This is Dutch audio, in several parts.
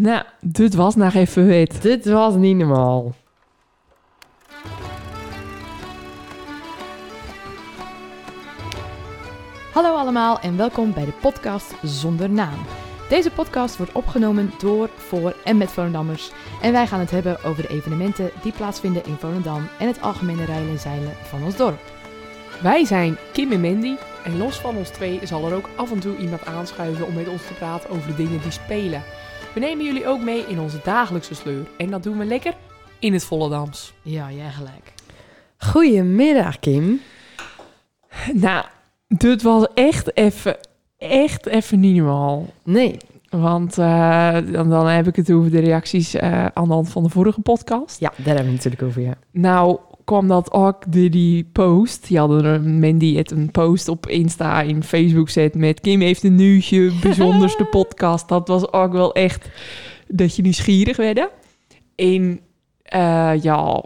Nou, dit was nog even wit. Dit was niet normaal. Hallo allemaal en welkom bij de podcast Zonder Naam. Deze podcast wordt opgenomen door, voor en met Volendammers. En wij gaan het hebben over de evenementen die plaatsvinden in Volendam en het algemene rijden en zeilen van ons dorp. Wij zijn Kim en Mandy. En los van ons twee zal er ook af en toe iemand aanschuiven om met ons te praten over de dingen die spelen. We nemen jullie ook mee in onze dagelijkse sleur. En dat doen we lekker in het Volendams. Ja, jij gelijk. Goedemiddag Kim. Nou, dit was echt even, echt even niet normaal. Nee, Want eh, dan, dan heb ik het over de reacties eh, aan de hand van de vorige podcast. ja, daar hebben we het natuurlijk over, ja. Nou kwam dat ook door die post. Die hadden een Mandy het een post op Insta in Facebook zet met Kim heeft een nieuwtje, bijzonderste podcast. Dat was ook wel echt dat je nieuwsgierig werd. En eh, ja,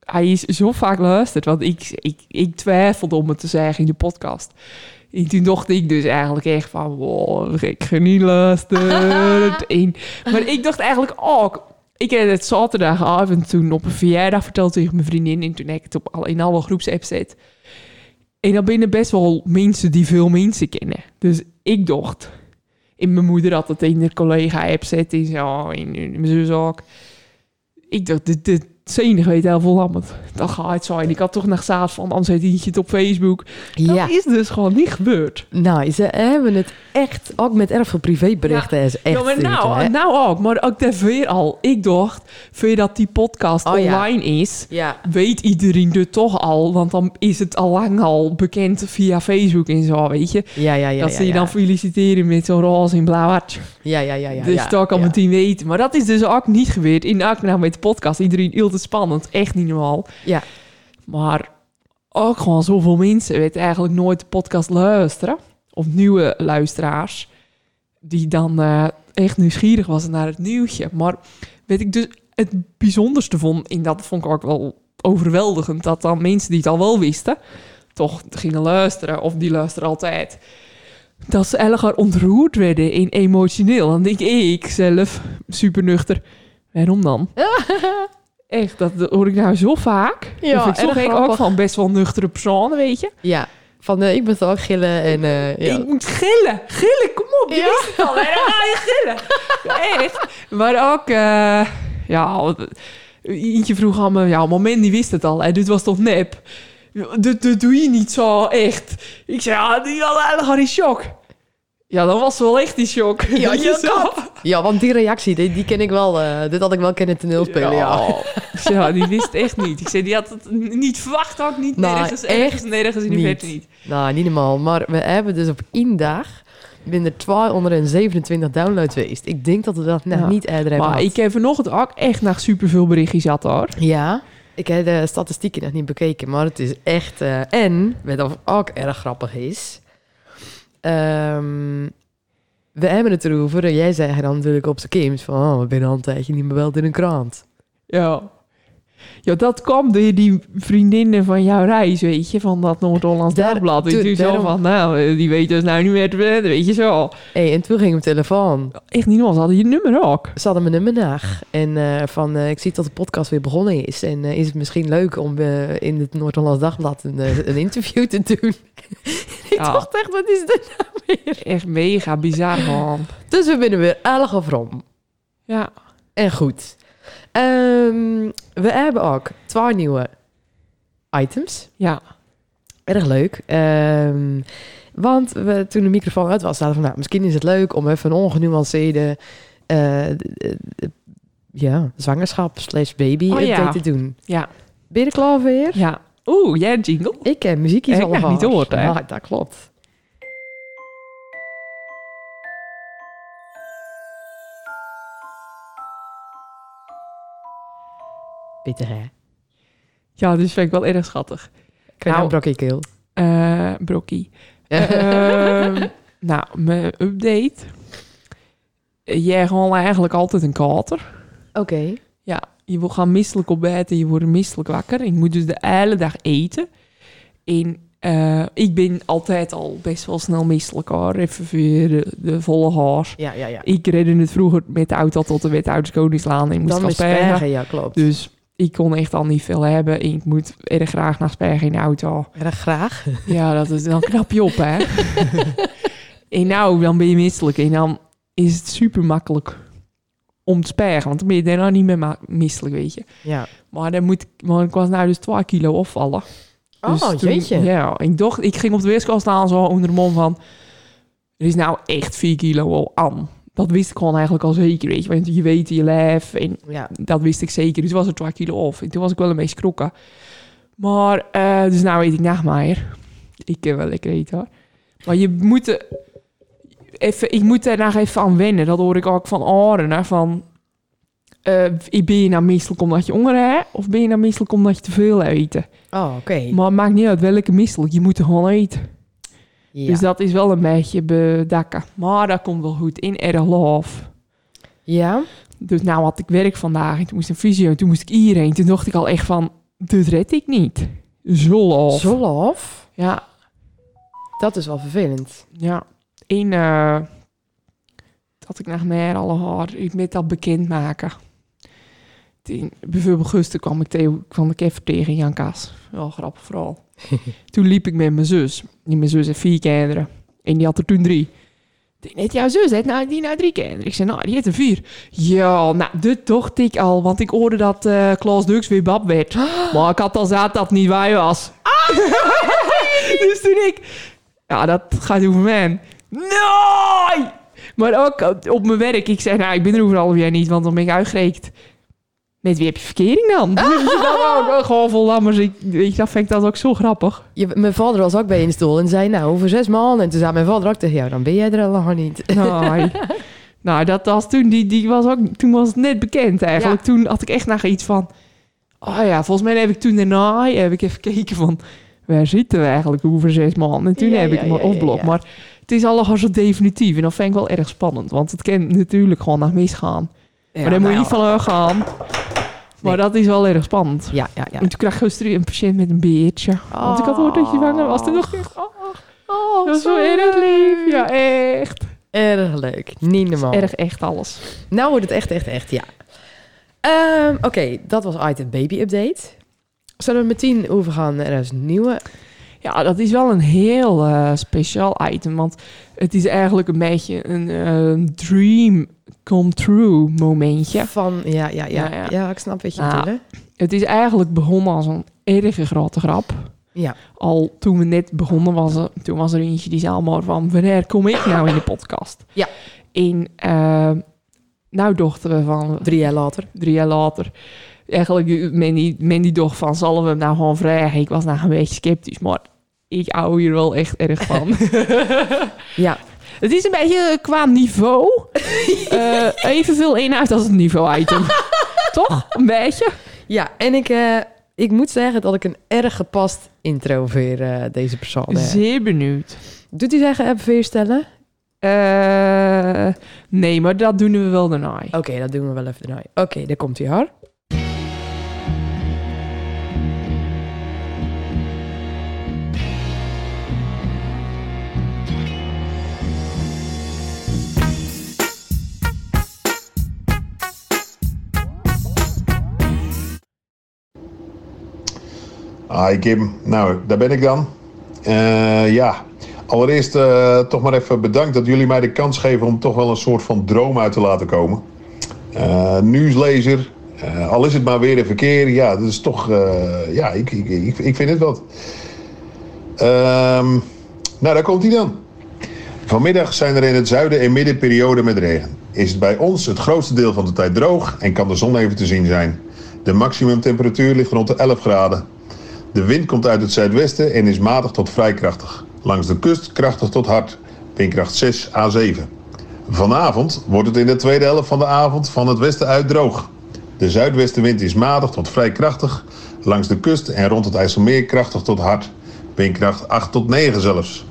hij is zo vaak luisterd, want ik, ik, ik twijfelde om het te zeggen in de podcast. En toen dacht ik dus eigenlijk echt van, wow, ik ga niet luisteren. En, maar ik dacht eigenlijk ook, ik heb het zaterdagavond toen op een verjaardag verteld tegen mijn vriendin. En toen heb ik het op al, in alle groepsapps zet. En dan binnen best wel mensen die veel mensen kennen. Dus ik dacht, en mijn moeder had het in de collega-app zet en zo, en, mijn zus ook. Ik dacht, dit zenig weet heel veel het. Dat gaat het zijn. Ik had toch nog zaad van, anders hij het op Facebook. Dat Ja, is dus gewoon niet gebeurd. nou, ze hebben het echt, ook met erg veel privéberichten, is echt ja, maar nou, nou ook. Maar ook weer al. Ik dacht, voordat die podcast Oh ja. online is, Ja, weet iedereen het toch al. Want dan is het al lang al bekend via Facebook en zo, weet je. ja, ja, ja. dat ze je dan feliciteren met zo'n roze en blauw hartje. Ja, ja, ja, ja. dus dat kan meteen weten. Maar dat is dus ook niet gebeurd. In nou met de podcast. Iedereen spannend. Echt niet normaal. Ja. Maar ook gewoon zoveel mensen weten eigenlijk nooit de podcast luisteren. Of nieuwe luisteraars. Die dan eh, echt nieuwsgierig was naar het nieuwtje. Maar weet ik dus het bijzonderste vond. En dat vond ik ook wel overweldigend. Dat dan mensen die het al wel wisten. Toch gingen luisteren. Of die luisteren altijd. Dat ze erg ontroerd werden en emotioneel. Dan denk ik zelf, super nuchter. Waarom dan? Echt, dat hoor ik nou zo vaak. Ja, Ja, vind ik gek ook van best wel nuchtere personen, weet je. Ja, van eh, ik toch ook gillen en... eh, ja. Ik moet gillen. Gillen, kom op. Je Ja. wist het al. hè? Dan ga je gillen. Echt. Maar ook, eh, ja, eentje vroeg aan me, ja, moment die wist het al. Hè? Dit was toch nep? Dat, dat doe je niet zo, echt. Ik zei, ja, die had eigenlijk in shock. Ja, dan was wel echt in shock. Ja, Weet je ja, want die reactie, die, die ken ik wel. eh, dit had ik wel kennen toneelspelen, ja. Ja, die wist echt niet. Ik zei, die had het niet verwacht ook niet. Nou, nergens, echt ergens, nergens in de niet. verte niet. Nou, niet normaal. Maar we hebben dus op één dag binnen 227 downloads geweest. Ik denk dat we dat nog Ja. niet eerder hebben Maar ik heb vanochtend ook echt naar superveel berichtjes gehad hoor. Ja, ik heb de statistieken nog niet bekeken, maar het is echt... eh, en, wat ook erg grappig is... ehm, we hebben het erover, en jij zei dan natuurlijk op de Kims... van, oh, we zijn al een tijdje niet meer wel in een krant. Ja. Ja, dat kwam door die vriendinnen van jouw reis, weet je, van dat Noord-Hollands Dagblad. En toen zo van, nou, eh, die weten dus nou niet meer te vinden, weet je zo. Hey, en toen ging mijn telefoon. Echt niet normaal, ze hadden je nummer ook. Ze hadden mijn nummer naar. En eh, van, eh, ik zie dat de podcast weer begonnen is. En is het misschien leuk om in het Noord-Hollands Dagblad een, een interview te doen? ik Ja. dacht echt, wat is dit nou weer? Echt mega bizar gewoon. Dus we binnen weer erg afrom. Ja. En goed. Ehm, we hebben ook twee nieuwe items. Ja. Erg leuk. Ehm, want we, toen de microfoon uit was, zaten we van... Nou, misschien is het leuk om even een ongenuanceerde... d- ja, zwangerschap slash baby Oh, ja. te doen. Ja. Ben je er klaar voor? Ja. Oeh, jij een jingle? Ik heb muziekjes Ik al heb gehad. niet gehoord, hè? Ja, dat klopt. Bitter, hè? Ja, dus vind ik wel erg schattig. Je Nou. nou, brokkie keel? Eh brokkie. Ehm, nou, mijn update. Jij gewoon eigenlijk altijd een kater. Oké. Ja, je wil gaan misselijk op bed en je wordt misselijk wakker. Je moet dus de hele dag eten. En Eh, ik ben altijd al best wel snel misselijk hoor. Even weer de, de volle haar. Ja, ja, ja. Ik redde het vroeger met de auto tot de Wethouders Koningslaan en moest Dan gaan met spergen. Spergen, ja, klopt. Dus ik kon echt al niet veel hebben. En ik moet erg graag naar Spergen in de auto. Erg graag. Ja, dat is, dan knap je op, hè. en nou, dan ben je misselijk. En dan is het super makkelijk om te spergen. Want dan ben je daarna niet meer misselijk, weet je. Ja. Maar dan moet ik, maar ik was nou dus 2 kilo opvallen. Oh, Dus toen- jeetje. Ja, ik, dacht, ik ging op de weerskast staan zo onder de mond van... Er is nou echt 4 kilo al aan. Dat wist ik gewoon eigenlijk al zeker, weet je. Want je weet je lijf en Ja. dat wist ik zeker. Dus was er 2 kilo of. En toen was ik wel een beetje schrokken. Maar, eh, dus nou eet ik nachtmaier. Ik kan wel lekker eten hoor. Maar je moet even, ik moet er nog even aan wennen. Dat hoor ik ook van Aren. Hè, van, eh, ben je nou misselijk omdat je honger hebt? Of ben je nou misselijk omdat je te veel eet? Oh, oké. Maar het maakt niet uit welke misselijk. Je moet er gewoon eten. Ja. Dus dat is wel een beetje bedakken. Maar dat komt wel goed. In erg love. ja? Dus nou had ik werk vandaag. En toen moest een fysio. En toen moest ik hierheen. Toen dacht ik al echt van... Dit red ik niet. Zo love. Zo lof? Ja, Dat is wel vervelend. ja. Eén... eh, dat ik naar meer alle haar... Ik met dat bekendmaken. Toen, bijvoorbeeld gisteren kwam ik tegen, kwam ik even tegen Jan Kaas. Wel grappig vooral. toen liep ik met mijn zus. En mijn zus heeft vier kinderen. En die had er toen drie. Ik Net jouw zus, heeft nou, die nou drie kinderen. Ik zei, nou, die heeft er vier. Ja, nou, dit dacht ik al. Want ik hoorde dat eh Klaas Dux weer bab werd. Maar ik had al zaad dat het niet waar was. dus toen ik... Ja, dat gaat over mij. Nee! Maar ook op mijn werk. Ik zei, nou, ik ben er over half jaar niet, want dan ben ik uitgerekend. Met wie heb je verkering dan? Ook gewoon vol lammers. Ik, dat vind ik dat ook zo grappig. Je, mijn vader was ook bij in de stoel en zei, nou, over zes maanden. En toen zei mijn vader ook tegen jou, dan ben jij er al lang niet. Nee. nou, dat was toen, die, die was ook, toen was het net bekend eigenlijk. Toen had ik echt nog iets van... Oh ja, volgens mij heb ik toen daarna heb ik even gekeken van... Waar zitten we eigenlijk over zes maanden? En toen Ja, heb ik ja, opgeblokkt. ja. Maar het is allemaal zo definitief. En dat vind ik wel erg spannend. Want het kan natuurlijk gewoon nog misgaan. Maar daar moet je niet van uitgaan. Maar Nee. dat is wel erg spannend. Ja, ja, ja. En toen kreeg gisteren een patiënt met een beertje. Want ik had gehoord dat je zwanger was. Toen dacht ik, oh, Oh, dat is zo erg lief. Ja, echt. Erg leuk. Niet normaal. Erg echt alles. Nou wordt het echt, echt, echt, ja. Ehm, Oké, dat was item baby update. Zullen we meteen overgaan naar een nieuwe? Ja, dat is wel een heel eh, speciaal item. Want het is eigenlijk een beetje een eh, dream come true momentje. Van, ja, ja, ja. Ja, ja. Ja, ik snap wat je Nou, bedoelt. Het is eigenlijk begonnen als een erge grote grap. Ja. Al toen we net begonnen was er, toen was er eentje die zei maar van... Wanneer kom ik nou in de podcast? Ja. En eh, nou dachten we van... Drie jaar later. drie jaar later. Eigenlijk, men die, men die dacht van, zullen we hem nou gewoon vragen? Ik was nou een beetje sceptisch, maar ik hou hier wel echt erg van. Ja. het is een beetje qua niveau. eh evenveel inhoud als het niveau-item. Toch? Een beetje? Ja, en ik, eh, ik moet zeggen dat ik een erg gepast intro voor eh, deze persoon heb. Zeer benieuwd. Doet u zeggen even voorstellen? Eh, nee, maar dat doen we wel daarna. Oké, dat doen we wel even daarna. Oké, daar komt hij hoor. Hi Kim, nou daar ben ik dan. Eh, ja, allereerst eh, toch maar even bedankt dat jullie mij de kans geven om toch wel een soort van droom uit te laten komen. Eh, nieuwslezer, al is het maar weer een verkeer, ja, dat is toch, ja, ik, ik, ik, ik vind het wat. Ehm, nou, daar komt hij dan. Vanmiddag zijn er in het zuiden en midden perioden met regen. Is het bij ons het grootste deel van de tijd droog en kan de zon even te zien zijn. De maximumtemperatuur ligt rond de 11 graden. De wind komt uit het zuidwesten en is matig tot vrij krachtig. Langs de kust krachtig tot hard, windkracht 6 à 7. Vanavond wordt het in de tweede helft van de avond van het westen uit droog. De zuidwestenwind is matig tot vrij krachtig, langs de kust en rond het IJsselmeer krachtig tot hard, windkracht 8 tot 9 zelfs.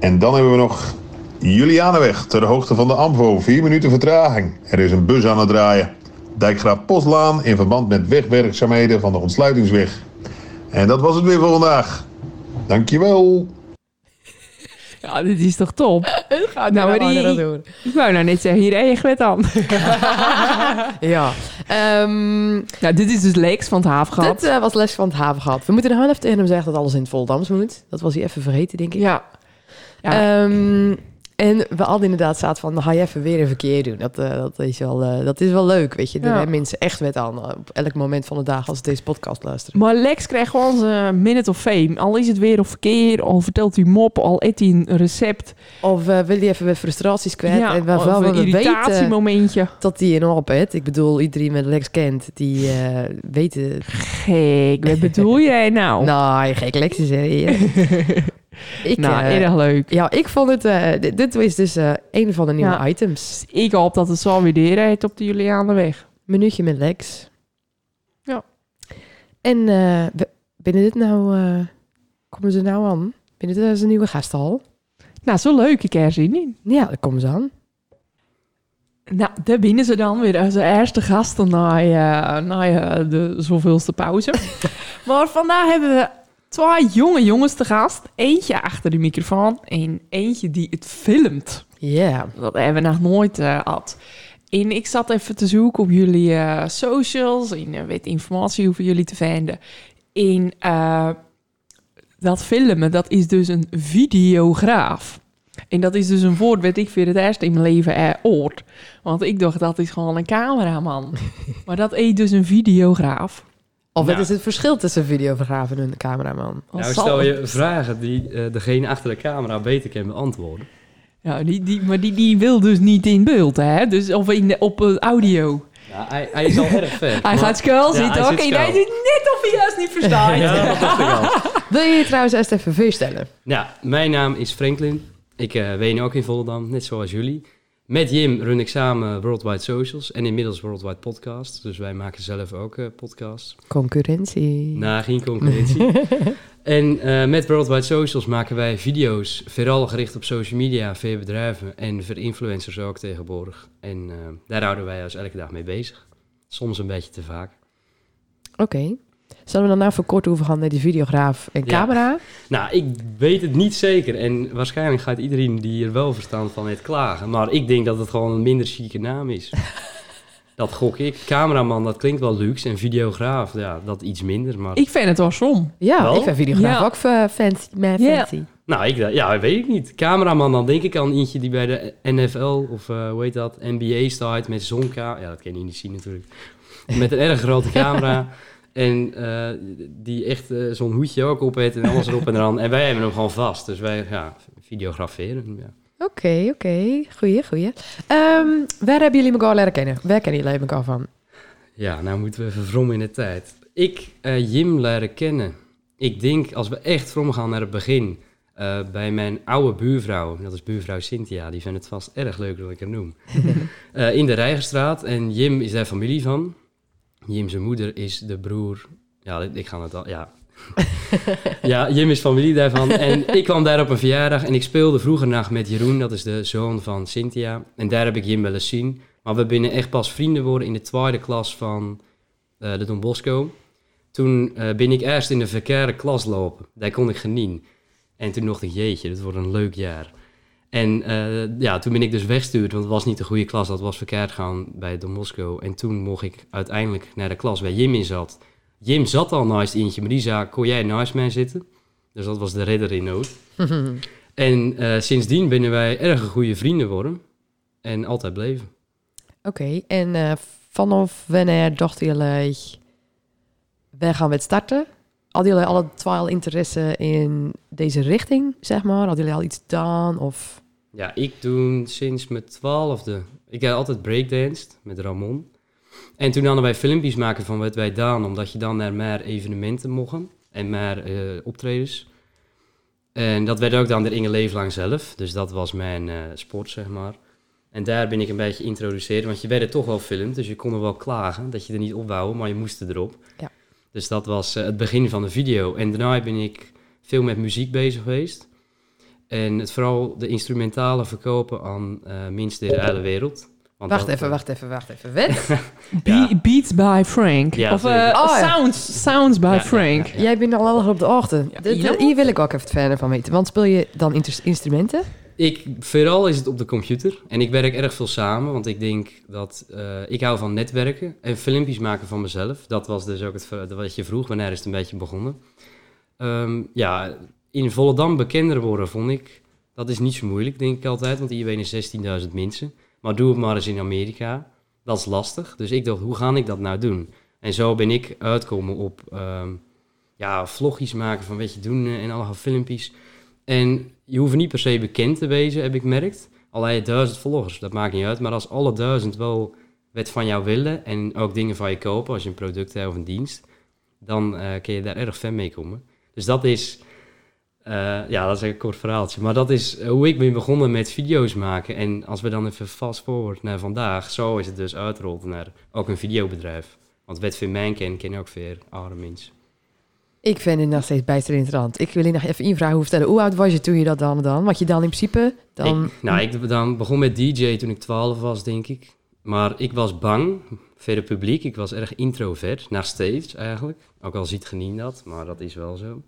En dan hebben we nog Julianeweg ter hoogte van de Amvo, 4 minuten vertraging. Er is een bus aan het draaien. Dijkgraaf Postlaan in verband met wegwerkzaamheden van de ontsluitingsweg. En dat was het weer voor vandaag. Dankjewel. Ja, dit is toch top? Gaat Nou, maar die- doen. Ik wou nou net zeggen, hier echt met aan. ja. Ehm, Nou, dit is dus Lex van het Havengat. dit eh, was les van het havengat. We moeten nou even tegen hem zeggen dat alles in het Voldams moet. Dat was hij even vergeten, denk ik. Ja. Ja. Ehm, en we hadden inderdaad zaten van, dan ga je even weer een verkeer doen. Dat, eh, dat, is, wel, eh, dat is wel leuk, weet je. Daar Ja. mensen echt met aan eh, op elk moment van de dag als ze deze podcast luisteren. Maar Lex krijgt gewoon zijn minute of fame. Al is het weer of verkeer, al vertelt hij mop, al eet hij een recept. Of wil je even wat frustraties kwijt? ja, en waarvan of een we irritatiemomentje. dat die enorm op het. Ik bedoel, iedereen met Lex kent, die weten... Gek, wat bedoel jij nou? Nou, gek Lex is er. ik, nou, eh, erg leuk. ja, ik vond het... eh, dit, dit is dus eh, een van de nieuwe Ja. items. Ik hoop dat het zo weer deed op de Julianenweg. Minuutje met Lex. Ja. En binnen dit nou... komen ze nou aan? Binnen dit is een nieuwe gasthal. Nou, zo leuk, ik er zin in. Ja, daar komen ze aan. Nou, daar binnen ze dan weer als eerste gasten na, na de zoveelste pauze. maar vandaag hebben we twee jonge jongens te gast. Eentje achter de microfoon en eentje die het filmt. Ja. Dat hebben we nog nooit eh gehad. En ik zat even te zoeken op jullie eh, socials en uh, weet informatie over jullie te vinden. En eh, dat filmen, dat is dus een videograaf. En dat is dus een woord wat ik voor het eerst in mijn leven eh, hoort. Want ik dacht, dat is gewoon een cameraman. maar dat is dus een videograaf. Of wat Nou. is het verschil tussen een videograaf en een cameraman? Nou, stel je vragen die eh, degene achter de camera beter kan beantwoorden. Ja, die, die, maar die, die wil dus niet in beeld, hè? Dus, of in de, op eh, audio. Nou, hij, hij is al erg ver. Hij maar- gaat skuil Ja, zitten, hij oké? zit hij skuil. doet net of hij juist niet verstaat. Ja, dat dacht ik al. Wil je je trouwens eerst even voorstellen? Ja, mijn naam is Franklin. Ik eh woon ook in Volendam, net zoals jullie. Met Jim run ik samen Worldwide Socials en inmiddels Worldwide Podcasts. Dus wij maken zelf ook eh, podcasts. Concurrentie. Na geen concurrentie. en eh, met Worldwide Socials maken wij video's, vooral gericht op social media, voor bedrijven en voor influencers ook tegenwoordig. En eh, daar houden wij ons elke dag mee bezig. Soms een beetje te vaak. Oké. Zullen we dan nou voor kort overgaan naar die videograaf en Ja. camera? Nou, ik weet het niet zeker. En waarschijnlijk gaat iedereen die er wel verstand van heeft klagen. Maar ik denk dat het gewoon een minder chique naam is. dat gok ik. Cameraman, dat klinkt wel luxe. En videograaf, ja, dat iets minder. Maar... Ik vind het wel som. Ja, Wel? ik vind videograaf Ja. ook eh, fancy. Maar Ja. fancy. Nou, ik, ja, weet ik niet. Cameraman, dan denk ik aan eentje die bij de NFL of eh, hoe heet dat, NBA staat met zonka. Ja, dat kan je niet zien natuurlijk. Met een erg grote camera. En eh, die echt eh, zo'n hoedje ook op heeft en alles erop en eraan. En wij hebben hem gewoon vast. Dus wij, ja, videograferen. Ja. Oké, oké. Goeie, goeie. Ehm, waar hebben jullie elkaar leren kennen? Waar kennen jullie elkaar van? Ja, nou moeten we even vrommen in de tijd. Ik, eh, Jim leren kennen. Ik denk, als we echt vrom gaan naar het begin, bij mijn oude buurvrouw, dat is buurvrouw Cynthia, die vindt het vast erg leuk dat ik haar noem, in de Rijgerstraat. En Jim is daar familie van. Jim zijn moeder is de broer, ja, ik- ga het al, ja. ja, Jim is familie daarvan. En ik kwam daar op een verjaardag en ik speelde vroeger nacht met Jeroen, dat is de zoon van Cynthia. En daar heb ik Jim wel eens zien. Maar we binnen echt pas vrienden worden in de tweede klas van eh, de Don Bosco. Toen eh, ben ik eerst in de verkeerde klas lopen. Daar kon ik genieten. En toen dacht ik, jeetje, dit wordt een leuk jaar. En eh, ja, toen ben ik dus weggestuurd, want het was niet de goede klas. Dat was verkeerd gaan bij Don Bosco. En toen mocht ik uiteindelijk naar de klas waar Jim in zat. Jim zat al naast eentje, maar die zei, kon jij naast mij zitten? Dus dat was de redder in nood. En eh, sindsdien binnen wij erg goede vrienden worden. En altijd bleven. Oké, en eh, vanaf wanneer dachten jullie, wij gaan met starten? Hadden jullie alle twee al interesse in deze richting, zeg maar? Hadden jullie al iets gedaan? Of... Ja, ik doe sinds mijn twaalfde. Ik heb altijd breakdanced met Ramon. En toen hadden wij filmpjes maken van wat wij daan, omdat je dan naar meer evenementen mochten en meer eh, optredens. En dat werd ook dan de Inge Leeflang zelf, dus dat was mijn eh, sport, zeg maar. En daar ben ik een beetje geïntroduceerd, want je werd er toch wel filmd, dus je kon er wel klagen dat je er niet op wou, maar je moest erop. Ja. Dus dat was eh, het begin van de video. En daarna ben ik veel met muziek bezig geweest. En het vooral de instrumentale verkopen aan eh mensen in de hele wereld. Want Wacht dat, even, eh, wacht even, wacht even. Wet? Be- Ja. Beats by Frank. Ja, of eh. Oh, ja. sounds, sounds by Frank. ja, ja. Jij bent al erg op de ochtend. Hier wil ik ook even verder van weten. Want speel je dan instrumenten? Ik, vooral is het op de computer. En ik werk erg veel samen, want ik denk dat eh, ik hou van netwerken en filmpjes maken van mezelf. Dat was dus ook het, wat je vroeg, wanneer is het een beetje begonnen. Ehm, ja, in Volendam bekender worden vond ik, dat is niet zo moeilijk, denk ik altijd, want IWN is 16.000 mensen. Maar doe het maar eens in Amerika. Dat is lastig. Dus ik dacht, hoe ga ik dat nou doen? En zo ben ik uitkomen op ehm, ja, vlogjes maken van wat je doen eh, en allemaal filmpjes. En je hoeft niet per se bekend te wezen, heb ik gemerkt. Al heb je duizend volgers, dat maakt niet uit. Maar als alle duizend wel wat van jou willen en ook dingen van je kopen, als je een product hebt of een dienst, dan eh, kun je daar erg ver mee komen. Dus dat is, eh, ja, dat is een kort verhaaltje. Maar dat is hoe ik ben begonnen met video's maken. En als we dan even fast forward naar vandaag, zo is het dus uitgerold naar ook een videobedrijf. Want wat voor mij ken, ken ook weer andere mensen. Ik vind het nog steeds bijster interessant. Ik wil je nog even invragen hoe vertellen. Hoe oud was je toen je dat dan dan? Want je dan in principe dan... Ik, nou, ik dan begon met DJ toen ik 12 was, denk ik. Maar ik was bang voor het publiek. Ik was erg introvert, naar steeds eigenlijk. Ook al ziet genien dat, maar dat is wel zo.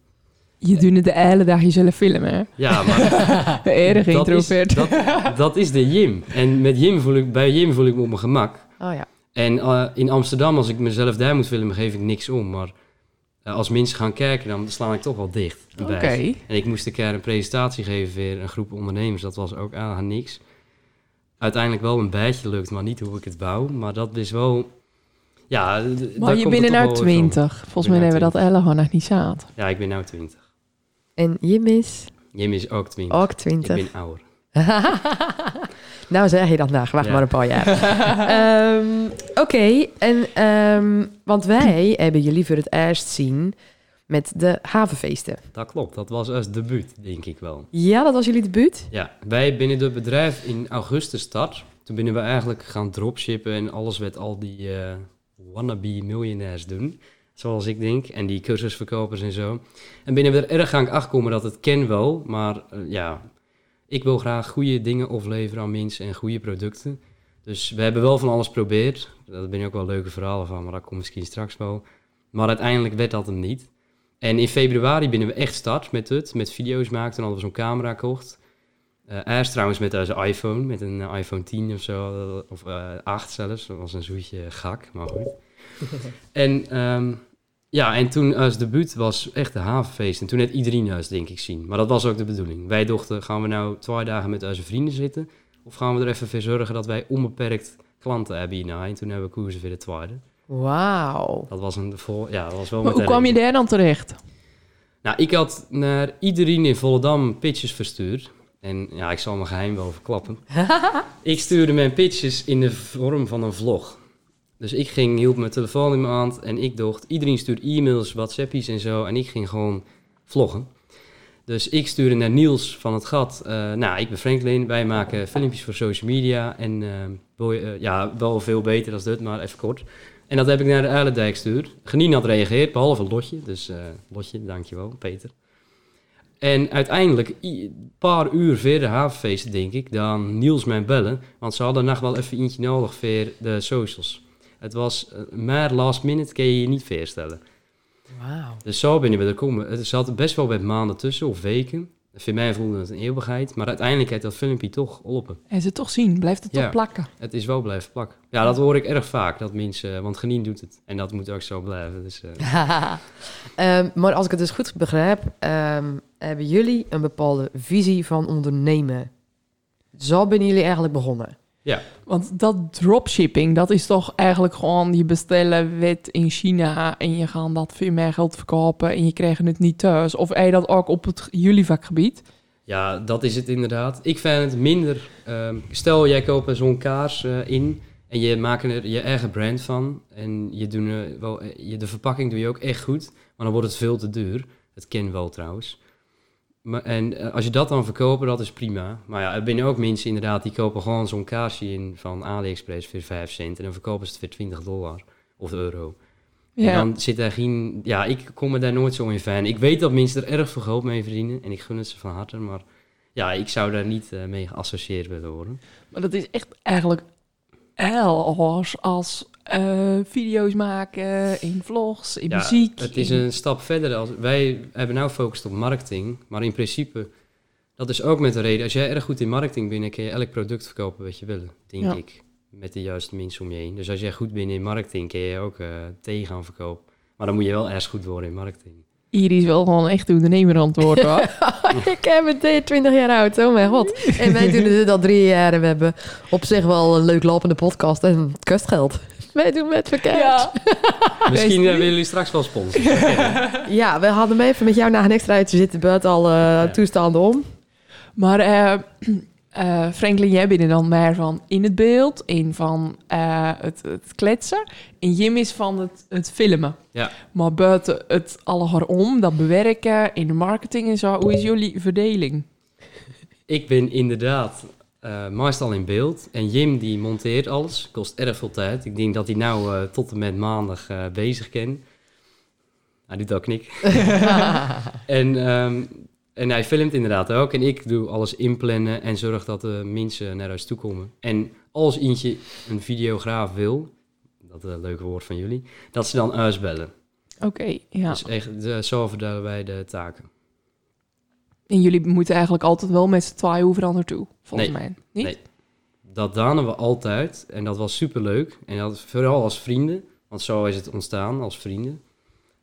Je doet het de hele dag jezelf filmen, hè? Ja, maar Erg dat is, introvert. dat, dat is de Jim. En met Jim voel ik, bij Jim voel ik me op mijn gemak. Oh ja. En eh, in Amsterdam, als ik mezelf daar moet filmen, geef ik niks om. Maar als mensen gaan kijken, dan sla ik toch wel dicht. Oké. En ik moest een keer een presentatie geven voor een groep ondernemers. Dat was ook aan niks. Uiteindelijk wel een beetje lukt, maar niet hoe ik het wou. Maar dat is wel... Ja, Maar je bent nou wel weer van. 20. Volgens mij nou hebben we dat Elle gewoon nog niet zaad. Ja, ik ben nou 20. En Jim is Jim is ook 20. ook ik 20. ben ouder. nou zeg je dat na, wacht Ja. maar een paar jaar. Ehm, Oké, en ehm, want wij hebben jullie voor het eerst zien met de havenfeesten. Dat klopt, dat was als debuut, denk ik wel. Ja, dat was jullie debuut? Ja, wij binnen het bedrijf in augustus start. Toen binnen we eigenlijk gaan dropshippen en alles wat al die eh, wannabe miljonairs doen. Zoals ik denk. En die cursusverkopers en zo. En binnen we er erg gaan achterkomen dat het ken wel. Maar eh, ja, ik wil graag goede dingen afleveren aan mensen en goede producten. Dus we hebben wel van alles geprobeerd. Daar ben ik ook wel leuke verhalen van, maar dat komt misschien straks wel. Maar uiteindelijk werd dat hem niet. En in februari binnen we echt start met het, met video's maken. Toen hadden we zo'n camera gekocht. Eh eerst trouwens met onze iPhone, met een eh, iPhone 10 of zo, eh, of eh 8 zelfs. Dat was een zoetje gak, maar goed. en ehm, ja, en toen als debuut was echt de havenfeest. En toen net iedereen huis, denk ik, zien. Maar dat was ook de bedoeling. Wij dachten, gaan we nou twee dagen met onze vrienden zitten? Of gaan we er even voor zorgen dat wij onbeperkt klanten hebben hierna? En toen hebben we koersen weer de tweede. Wauw. Dat was een vol, ja, dat was wel Maar hoe kwam je daar dan terecht? nou, ik had naar iedereen in Volendam pitches verstuurd. En ja, ik zal mijn geheim wel verklappen. ik stuurde mijn pitches in de vorm van een vlog. Dus ik ging, hield mijn telefoon in mijn hand en ik dacht, iedereen stuurt e-mails, WhatsAppies en zo. En ik ging gewoon vloggen. Dus ik stuurde naar Niels van het Gat. eh, nou, ik ben Franklin, wij maken filmpjes voor social media. En eh, eh, ja, wel veel beter dan dit, maar even kort. En dat heb ik naar de Uilendijk gestuurd. Genien had reageerd, behalve Lotje. Dus Lotje, dankjewel, Peter. En uiteindelijk, een paar uur voor de havenfeest, denk ik, dan Niels mij bellen. Want ze hadden nog wel even eentje nodig voor de socials. Het was eh, maar last minute, kun je je niet voorstellen. Wauw. Dus zo ben je bij de komen. Het zat best wel met maanden tussen, of weken. Voor mij voelde het een eeuwigheid. Maar uiteindelijk heeft dat filmpje toch open. En ze toch zien, blijft het Ja. toch plakken. Het is wel blijven plakken. Ja, dat hoor ik erg vaak. Dat mensen, want Genien doet het. En dat moet ook zo blijven. Dus, eh, Ehm, maar als ik het dus goed begrijp, ehm, hebben jullie een bepaalde visie van ondernemen. Zo ben jullie eigenlijk begonnen. Want dat dropshipping, dat is toch eigenlijk gewoon... je bestellen wet in China en je gaat dat voor meer geld verkopen... en je krijgt het niet thuis. Of je dat ook op het jullie vakgebied? Ja, dat is het inderdaad. Ik vind het minder. ehm, stel, jij koopt zo'n kaars eh, in en je maakt er je eigen brand van. En je doet er wel, eh, je, de verpakking doe je ook echt goed, maar dan wordt het veel te duur. Het ken wel trouwens. Maar, en eh, als je dat dan verkopen, dat is prima. Maar ja, er zijn ook mensen inderdaad die kopen gewoon zo'n kaarsje in van AliExpress voor 5 cent. En dan verkopen ze het voor 20 dollar of euro. En Ja, dan zit daar geen... Ja, ik kom me daar nooit zo in fan. Ik weet dat mensen er erg veel geld mee verdienen. En ik gun het ze van harte. Maar ja, ik zou daar niet eh, mee geassocieerd willen worden. maar dat is echt eigenlijk als, als eh, video's maken, in vlogs, in Ja, muziek. Het is in- een stap verder. Als, wij hebben nou gefocust op marketing, maar in principe, dat is ook met de reden. Als jij erg goed in marketing bent, dan kun je elk product verkopen wat je wil, denk Ja. ik. Met de juiste mensen om je heen. Dus als jij goed bent in marketing, kun je ook eh thee gaan verkopen. Maar dan moet je wel erg goed worden in marketing. Iris wel gewoon echt ondernemer antwoord hoor. ik heb het 20 jaar oud, oh mijn god. En wij doen dit al drie jaar en we hebben op zich wel een leuk lopende podcast en het kustgeld. Wij doen met verkeerd. Ja. Misschien eh, willen jullie straks wel sponsoren. Oké. we hadden hem even met jou naar een extra uitje zitten, buiten al eh, toestanden om. Maar eh eh, Franklin, jij bent er dan meer van in het beeld, in van eh, het, het kletsen. En Jim is van het, het filmen. Ja. Maar buiten het alle om, dat bewerken, in de marketing en zo, hoe is jullie verdeling? Ik ben inderdaad eh meestal in beeld. En Jim die monteert alles. Kost erg veel tijd. Ik denk dat hij nou eh, tot en met maandag eh, bezig ken. Hij doet ook knik. en, ehm, en hij filmt inderdaad ook. En ik doe alles inplannen en zorg dat de mensen naar huis toe komen. En als eentje een videograaf wil, dat is een leuk woord van jullie, dat ze dan huis bellen. Oké, ja. Dus echt, zo verdelen wij de taken. En jullie moeten eigenlijk altijd wel met z'n tweeën overal naartoe, volgens Nee. mij. Niet? Nee. Dat danen we altijd. En dat was superleuk. En dat vooral als vrienden. Want zo is het ontstaan, als vrienden.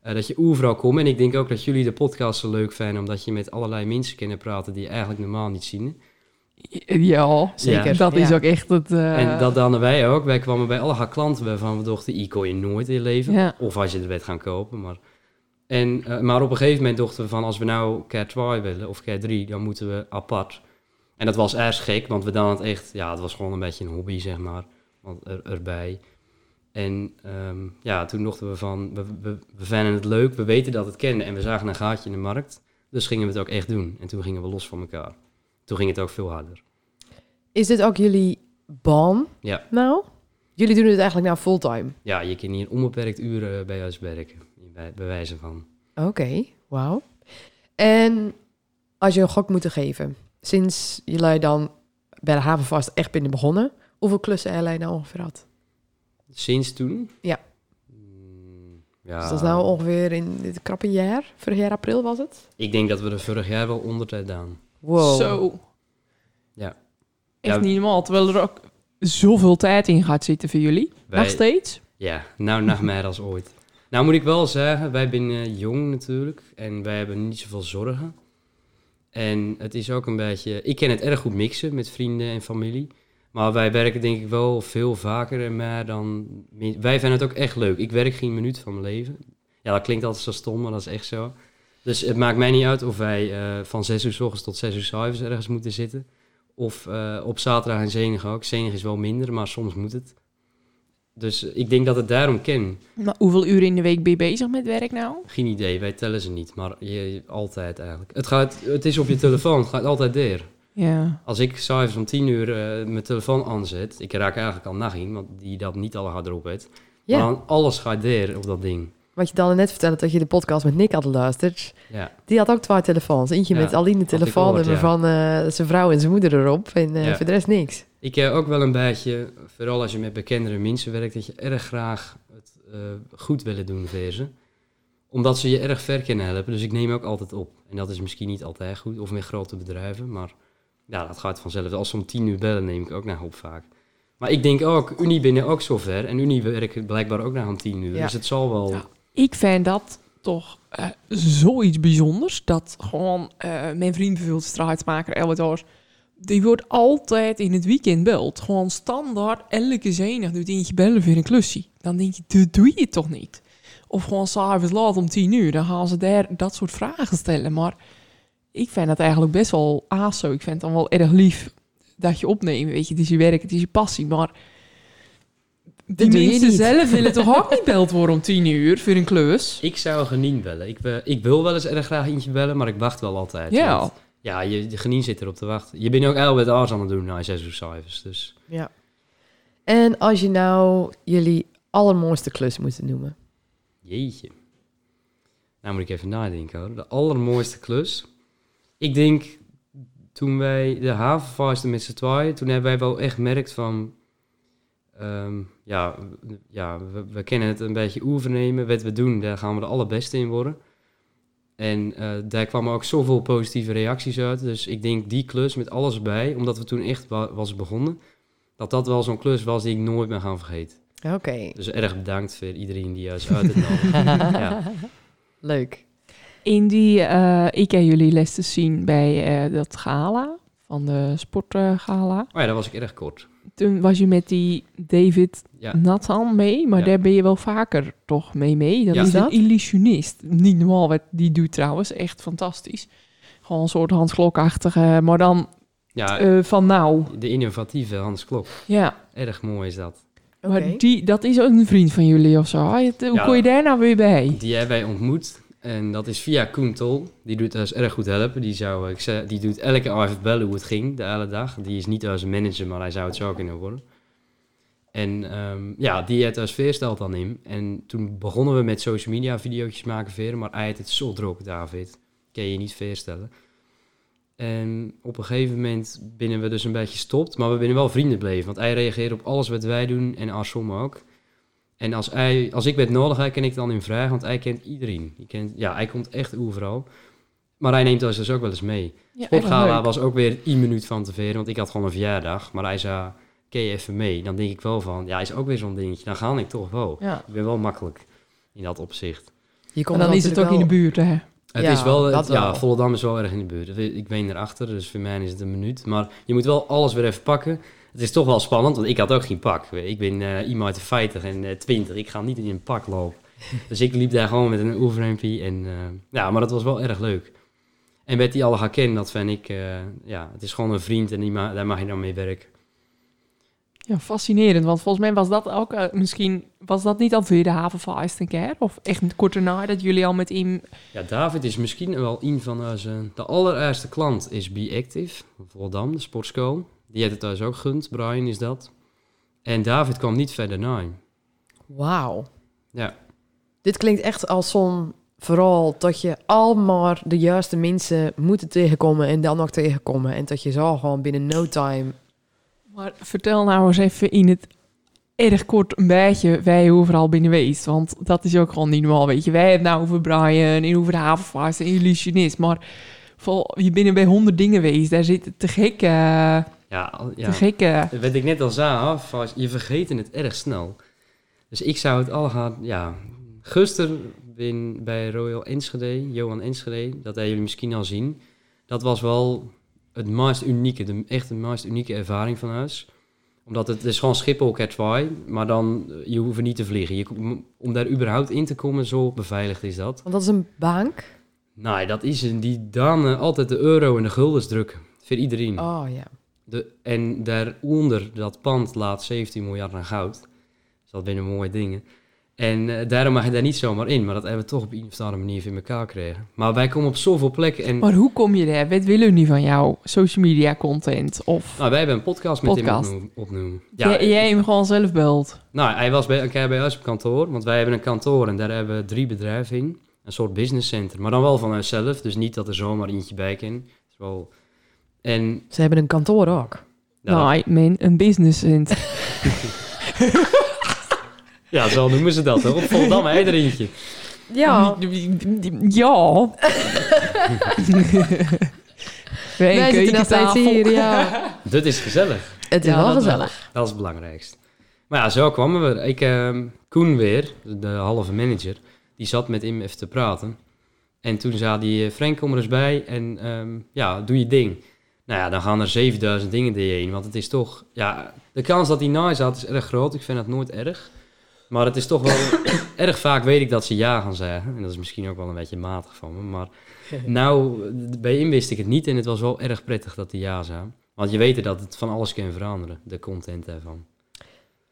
Eh, dat je overal komt. En ik denk ook dat jullie de podcast zo leuk vinden. Omdat je met allerlei mensen kunnen praten die je eigenlijk normaal niet zien. Ja, Zeker, Dat is ja. ook echt het... eh, en dat danen wij ook. Wij kwamen bij alle klanten waarvan we dachten... Die kon je nooit in leven. Ja. Of als je er bent gaan kopen. Maar, en, eh, maar op een gegeven moment dachten we van... Als we nou keer 2 willen of keer 3, dan moeten we apart. En dat was erg gek, want we dan het echt, ja, het was gewoon een beetje een hobby, zeg maar, want er, erbij. En ehm, ja, toen dachten we van, we, we, we vinden het leuk, we weten dat het kennen en we zagen een gaatje in de markt. Dus gingen we het ook echt doen. En toen gingen we los van elkaar. Toen ging het ook veel harder. Is dit ook jullie baan Ja. nou? Jullie doen het eigenlijk nou fulltime? Ja, je kan hier onbeperkt uren bij ons werken, bij, bij wijze van. Oké, wauw. En als je een gok moet geven, sinds jullie dan bij de havenvast echt binnen begonnen, hoeveel klussen jullie nou ongeveer had? Sinds toen? Ja. Mm, ja. Dus dat is nou ongeveer in dit krappe jaar, vorig jaar april was het? Ik denk dat we er vorig jaar wel onder tijd gedaan. Wow. Zo. Ja. Echt Ja. niet normaal, terwijl er ook zoveel tijd in gaat zitten voor jullie. Wij- Nog steeds? Ja, nou nog meer als ooit. Nou moet ik wel zeggen, wij zijn eh, jong natuurlijk en wij hebben niet zoveel zorgen. En het is ook een beetje, ik ken het erg goed mixen met vrienden en familie. Maar wij werken denk ik wel veel vaker en dan... Wij vinden het ook echt leuk. Ik werk geen minuut van mijn leven. Ja, dat klinkt altijd zo stom, maar dat is echt zo. Dus het maakt mij niet uit of wij eh, van 6 uur s ochtends tot 6 uur s avonds ergens moeten zitten. Of eh, op zaterdag en zenig ook. Zenig is wel minder, maar soms moet het. Dus ik denk dat het daarom ken. Maar hoeveel uren in de week ben je bezig met werk nou? Geen idee, wij tellen ze niet, maar je, altijd eigenlijk. Het, gaat, het is op je telefoon, het gaat altijd der. Ja. Als ik s'avonds om 10 uur eh, mijn telefoon aanzet, ik raak eigenlijk al nacht in, want die dat niet alle hard erop heeft. Ja, Maar dan alles gaat der op dat ding. wat je dan net vertelde dat je de podcast met Nick had geluisterd. Ja, Die had ook twee telefoons. Eentje Ja, met telefoonnummer gehoord, ja. van eh, zijn vrouw en zijn moeder erop. En eh, Ja. voor de rest niks. Ik heb ook wel een beetje, vooral als je met bekendere mensen werkt, dat je erg graag het eh, goed willen doen voor ze. Omdat ze je erg ver kunnen helpen, dus ik neem ook altijd op. En dat is misschien niet altijd goed, of met grote bedrijven, maar ja, dat gaat vanzelf. Als ze om tien uur bellen, neem ik ook naar op vaak. Maar ik denk ook, Unie binnen ook zover. En Unie werkt blijkbaar ook naar om tien uur. Ja. Dus het zal wel... Ja. Ik vind dat toch eh, zoiets bijzonders. Dat gewoon eh, mijn vriend bijvoorbeeld straatmaker Elwet die wordt altijd in het weekend beld. Gewoon standaard, elke zenig doet eentje bellen voor een klusje. Dan denk je, dat doe je toch niet? Of gewoon s'avonds laat om tien uur, dan gaan ze daar dat soort vragen stellen. Maar ik vind dat eigenlijk best wel aso. Ik vind het dan wel erg lief dat je opneemt. Weet je, het is je werk, het is je passie. Maar die Dat doe je mensen zelf willen toch ook niet beld worden om tien uur voor een klus? Ik zou Genien bellen. Ik, be- ik wil wel eens erg graag eentje bellen, maar ik wacht wel altijd. Ja. Want, ja, je, de Genien zit erop te wachten. Je bent ook al met aars aan het doen na zes uur s'avonds. Dus Ja. En als je nou jullie allermooiste klus moet noemen. jeetje. Nou moet ik even nadenken hoor. De allermooiste klus. Ik denk, toen wij de havenvaarsten met z'n tweeën, toen hebben wij wel echt gemerkt van... Ehm, ja, ja we, we kennen het een beetje overnemen. Wat we doen, daar gaan we de allerbeste in worden. En eh, daar kwamen ook zoveel positieve reacties uit. Dus ik denk die klus met alles erbij, omdat we toen echt wa- was begonnen, dat dat wel zo'n klus was die ik nooit ben gaan vergeten. Oké. Dus erg bedankt voor iedereen die juist uit het nodigt. ja. Leuk. In die, eh, ik en jullie les te zien bij eh, dat gala, van de sportgala. Oh ja, dat was ik erg kort. Toen was je met die David Ja. Nathan mee, maar Ja. daar ben je wel vaker toch mee mee. Dat Ja. is een illusionist. Niet normaal wat die doet trouwens, echt fantastisch. Gewoon een soort Hans Klokachtige, maar dan Ja, eh, van nou. de innovatieve Hans Klok. Ja, Erg mooi is dat. Maar die, dat is ook een vriend van jullie of zo. Ah, Hoe Ja. kon je daar nou weer bij? Die hebben wij ontmoet. En dat is via Koen Tol. Die doet ons erg goed helpen. Die, zou, ik zei, die doet elke keer bellen hoe het ging de hele dag. Die is niet als manager, maar hij zou het zo kunnen worden. En ehm, ja, die heeft ons veersteld dan in. En toen begonnen we met social media video's maken veren. Maar hij had het zo druk, David. Kan je je niet voorstellen. En op een gegeven moment binnen we dus een beetje stopt. Maar we binnen wel vrienden bleven. Want hij reageert op alles wat wij doen. En Arsom ook. En als, hij, als ik het nodig heb, ken ik dan in vraag, want hij kent iedereen. Die kent, ja, hij komt echt overal. Maar hij neemt ons dus ook wel eens mee. Ja, Sportgala was ook weer één minuut van tevoren, want ik had gewoon een verjaardag. Maar hij zei, ken je even mee? Dan denk ik wel van, ja, is ook weer zo'n dingetje. Dan ga ik toch wel. Ja. Ik ben wel makkelijk in dat opzicht. Je En komt dan is het ook in de buurt, hè? Het Ja, is wel, het- ja, wel. Volendam is wel erg in de buurt. Ik ben erachter, dus voor mij is het een minuut. Maar je moet wel alles weer even pakken. Het is toch wel spannend, want ik had ook geen pak. Ik ben eh, iemand uit de 50 en eh 20. Ik ga niet in een pak lopen. dus ik liep daar gewoon met een oefenrempje. En eh, ja, maar dat was wel erg leuk. En met die alle gaan kennen, dat vind ik, eh, ja, het is gewoon een vriend en die ma- daar mag je dan mee werken. Ja, fascinerend. Want volgens mij was dat ook... eh, misschien was dat niet alweer de havenfeest een keer? Of echt kort daarna dat jullie al met hem... Ja, David is misschien wel een van onze... De allereerste klant is Be Active, van Volendam, de sportschool. Die heeft het thuis ook gund, Brian is dat. En David kwam niet verder na hem. Wauw. Ja. Dit klinkt echt als zo'n vooral dat je al maar de juiste mensen moeten tegenkomen en dan nog tegenkomen. En dat je zo gewoon binnen no time... Maar vertel nou eens even in het erg kort een beetje wij overal binnen geweest. Want dat is ook gewoon niet normaal, weet je. Wij hebben het nou over Brian en over de havenvaart en illusionist. Maar vol, je bent er bij honderd dingen geweest. Daar zitten te gekke... Ja, Te ja. gekke... Wat ik net al zei, vast- je vergeet het erg snel. Dus ik zou het al gaan... Ja, gisteren ben bij Royal Enschede, Johan Enschede, dat hebben jullie misschien al zien. Dat was wel het meest unieke, de, echt de meest unieke ervaring van huis. Omdat het, is gewoon Schiphol Catway, maar dan, eh, je hoeft niet te vliegen. Je, om daar überhaupt in te komen, zo beveiligd is dat. Want dat is een bank. Nou, dat is een, die dan eh, altijd de euro en de guldens drukken. Voor iedereen. Oh ja. De, en daaronder, dat pand laat 17 miljard aan goud. Dus dat zijn mooie dingen. En eh, daarom mag je daar niet zomaar in. Maar dat hebben we toch op een of andere manier in elkaar gekregen. Maar wij komen op zoveel plekken. En Maar hoe kom je daar? Wat willen jullie van jou? Social media content? Of nou, wij hebben een podcast met Podcast. hem opnoem- opnoemen. jij, jij hem gewoon zelf belt? Nou, hij was bij, keer bij ons op kantoor. Want wij hebben een kantoor en daar hebben we drie bedrijven in. Een soort business center. Maar dan wel van onszelf. Dus niet dat er zomaar eentje bij kan. Het is wel... En... Ze hebben een kantoor ook. nou, man, een business center. ja, zo noemen ze dat. Hoor. Op Volendam, hè, er eentje. Ja. Ja. Wij Wij zitten nog steeds hier, ja. Dit is gezellig. Het is Ja, wel gezellig. Dat is het belangrijkste. Maar ja, zo kwamen we. Ik, ehm, Koen weer, de halve manager, die zat met hem even te praten. En toen zei hij, eh, Frank, kom er eens bij en ehm, ja, doe je ding. Nou ja, dan gaan er 7000 dingen door je heen. Want het is toch, ja, de kans dat hij naast zat is erg groot. Ik vind dat nooit erg. Maar het is toch wel, erg vaak weet ik dat ze ja gaan zeggen. En dat is misschien ook wel een beetje matig van me. Maar nou, bij hem wist ik het niet. En het was wel erg prettig dat hij ja zei. Want je weet dat het van alles kan veranderen, de content daarvan.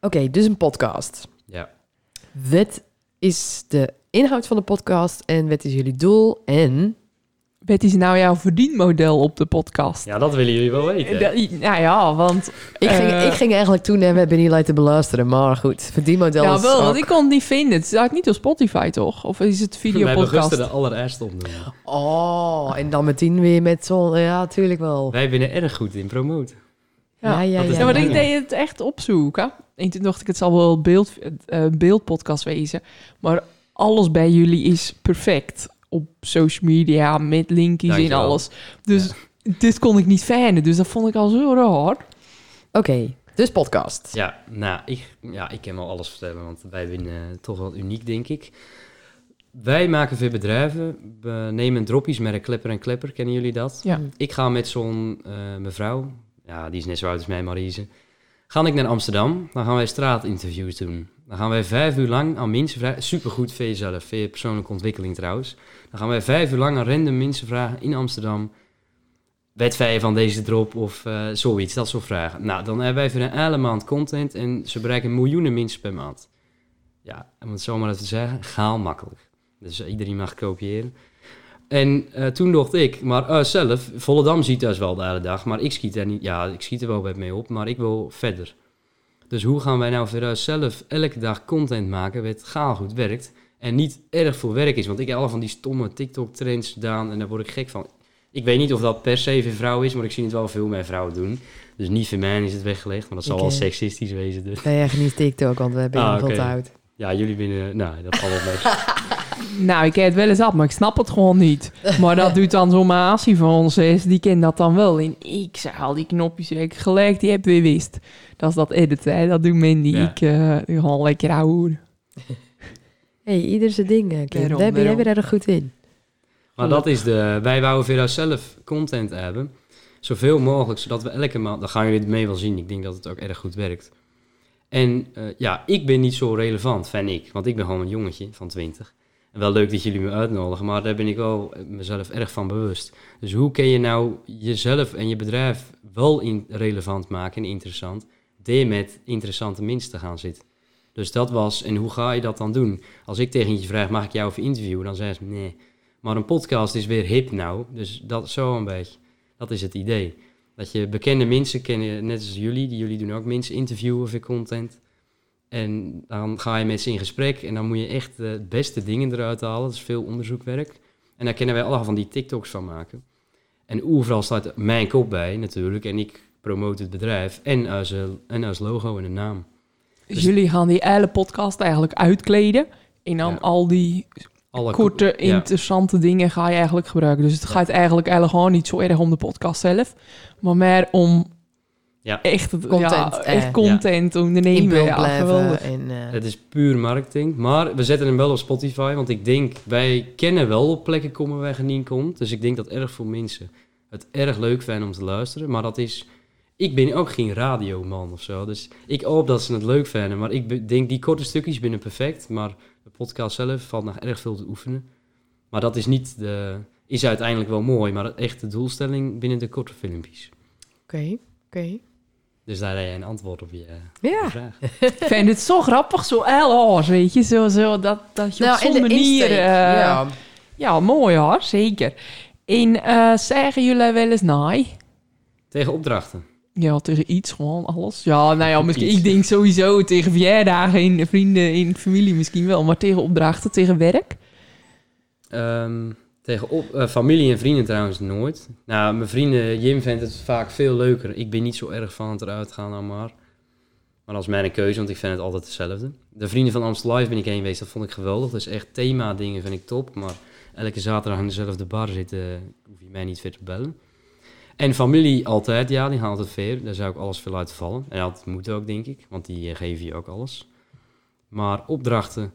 Oké, dus een podcast. Ja. Wat is de inhoud van de podcast en wat is jullie doel? En Wat is nou jouw verdienmodel op de podcast? ja, dat willen jullie wel weten. Dat- nou ja, want... ik ging, Eh. ik ging eigenlijk toen en we hebben niet te beluisteren, maar goed, verdienmodel Ja, is wel, ook- want ik kon het niet vinden. Het staat niet op Spotify, toch? Of is het We hebben videopodcast? gisteren de allereerste opnoemen. Oh, en dan meteen weer met zo'n... Ja, tuurlijk wel. Wij zijn er erg goed in promoten. Ja, ja, ja. Ja, maar ik deed het echt opzoeken. En toen dacht ik, het zal wel beeld, eh, beeldpodcast wezen. Maar alles bij jullie is perfect. Op social media, met linkjes en alles. Dus dit kon ik niet fijnen. Dus dat vond ik al zo raar. Oké, dus podcast. Ja, nou, ik, ja, ik kan wel alles vertellen, want wij winnen toch wel uniek, denk ik. Wij maken veel bedrijven. We nemen droppies met een klepper en klepper. Kennen jullie dat? Ja. Ik ga met zo'n eh, mevrouw, ja, die is net zo oud als mij, Marise. Ga ik naar Amsterdam, dan gaan wij straatinterviews doen. Dan gaan wij vijf uur lang aan mensen vragen. Supergoed voor jezelf, voor je persoonlijke ontwikkeling trouwens. Dan gaan wij vijf uur lang aan random mensen vragen in Amsterdam. Wij van deze drop of eh, zoiets, dat soort vragen. Nou, dan hebben wij voor een hele maand content en ze bereiken miljoenen mensen per maand. Ja, om het zo maar even te zeggen, gaal makkelijk. Dus eh, iedereen mag kopiëren. En eh, toen dacht ik, maar eh, zelf, Volendam ziet dat wel de hele dag, maar ik schiet er niet, ja, ik schiet er wel wat mee op, maar ik wil verder. Dus hoe gaan wij nou voor zelf elke dag content maken wat gaal goed werkt en niet erg voor werk is? Want ik heb alle van die stomme TikTok-trends gedaan en daar word ik gek van. Ik weet niet of dat per se voor vrouwen is, maar ik zie het wel veel meer vrouwen doen. Dus niet voor mij is het weggelegd, maar dat zal wel eh, seksistisch wezen. Dus. Nee, echt niet TikTok, want we hebben Ah, veel oud. Ja, jullie binnen, nou, dat valt wel mee. Nou, ik heb het wel eens af, maar ik snap het gewoon niet. Maar dat doet dan zo'n maasie van ons, is, die kent dat dan wel. En ik zeg al die knopjes, ik gelijk, die heb weer wist. Dat is dat editen, hè. dat doet Mandy. Ja. Ik eh gewoon lekker ouwe. Hey, ieder zijn ding, eh, Kim. Daarom, Daar ben jij weer erg goed in. Maar dat is de, wij wouden voor onszelf content hebben. Zoveel mogelijk, zodat we elke maand, dan gaan jullie het mee wel zien. Ik denk dat het ook erg goed werkt. En eh, ja, ik ben niet zo relevant, vind ik. Want ik ben gewoon een jongetje van 20. En wel leuk dat jullie me uitnodigen, maar daar ben ik wel eh, mezelf erg van bewust. Dus hoe kun je nou jezelf en je bedrijf wel in relevant maken en interessant, door met interessante mensen te gaan zitten? Dus dat was, en hoe ga je dat dan doen? Als ik tegen je vraag, mag ik jou even interviewen? Dan zeg je, nee. Maar een podcast is weer hip nou, dus dat zo een beetje. Dat is het idee. Dat je bekende mensen kennen, net als jullie, die jullie doen ook mensen interviewen voor content. En dan ga je met ze in gesprek en dan moet je echt de beste dingen eruit halen. Dat is veel onderzoekwerk. En daar kunnen wij allemaal van die TikToks van maken. En overal staat mijn kop bij natuurlijk en ik promote het bedrijf en als, eh, en als logo en een naam. Dus jullie gaan die hele podcast eigenlijk uitkleden. En dan Ja. al die Alle korte, ja. interessante dingen ga je eigenlijk gebruiken. Dus het gaat eigenlijk, eigenlijk gewoon niet zo erg om de podcast zelf. Maar meer om Ja. echt, het- Content, ja, eh, echt content ondernemen. in beeld Ja, blijven. En, eh, Het is puur marketing. Maar we zetten hem wel op Spotify. Want ik denk, wij kennen wel op plekken komen waar je niet komt. Dus ik denk dat erg veel mensen het erg leuk vinden om te luisteren. Maar dat is... Ik ben ook geen radioman of zo. Dus ik hoop dat ze het leuk vinden. Maar ik denk, die korte stukjes binnen perfect. Maar de podcast zelf valt nog erg veel te oefenen. Maar dat is niet de... Is uiteindelijk wel mooi. Maar het echte doelstelling binnen de korte filmpjes. Oké, oké. Dus daar heb je een antwoord op je, Ja. je vraag. Ik vind het zo grappig, zo LO's, weet je. Zo, zo, dat, dat je op Nou, en zo'n de manier... eh, ja. ja, mooi hoor, zeker. En eh, zeggen jullie wel eens nee? Tegen opdrachten. Ja, tegen iets, gewoon alles. Ja, nou ja, misschien, ik denk sowieso tegen verjaardagen in vrienden, in familie misschien wel. Maar tegen opdrachten, tegen werk? Ehm, tegen op, eh, familie en vrienden trouwens nooit. Nou, mijn vrienden, Jim vindt het vaak veel leuker. Ik ben niet zo erg van het eruit gaan dan maar. Maar dat is mijn keuze, want ik vind het altijd hetzelfde. De vrienden van Amstel Live ben ik heen geweest, dat vond ik geweldig. Dat is echt thema dingen vind ik top. Maar elke zaterdag in dezelfde bar zitten, hoef je mij niet ver te bellen. En familie altijd, ja, die gaan altijd ver. Daar zou ik alles veel uit vallen. En dat moet ook, denk ik, want die eh, geven je ook alles. Maar opdrachten,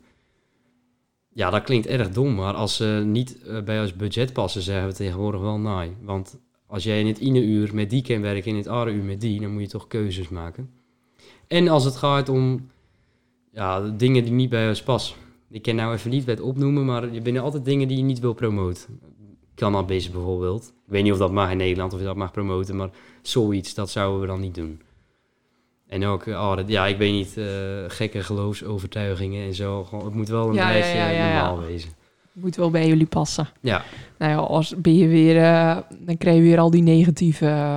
ja, dat klinkt erg dom, maar als ze niet eh, bij ons budget passen, zeggen we tegenwoordig wel nee. Want als jij in het ene uur met die kan werken en in het andere uur met die, dan moet je toch keuzes maken. En als het gaat om ja, dingen die niet bij ons passen. Ik kan nou even niet wat opnoemen, maar er zijn altijd dingen die je niet wil promoten. Cannabis bijvoorbeeld. Ik weet niet of dat mag in Nederland, of je dat mag promoten, maar zoiets, dat zouden we dan niet doen. En ook, oh, dat- ja, ik weet niet, eh, gekke geloofsovertuigingen en zo. Gewoon, het moet wel een Ja, beetje ja, ja, normaal wezen. Moet wel bij jullie passen. Ja, Nou ja, als ben je weer, eh, dan krijg je weer al die negatieve. eh,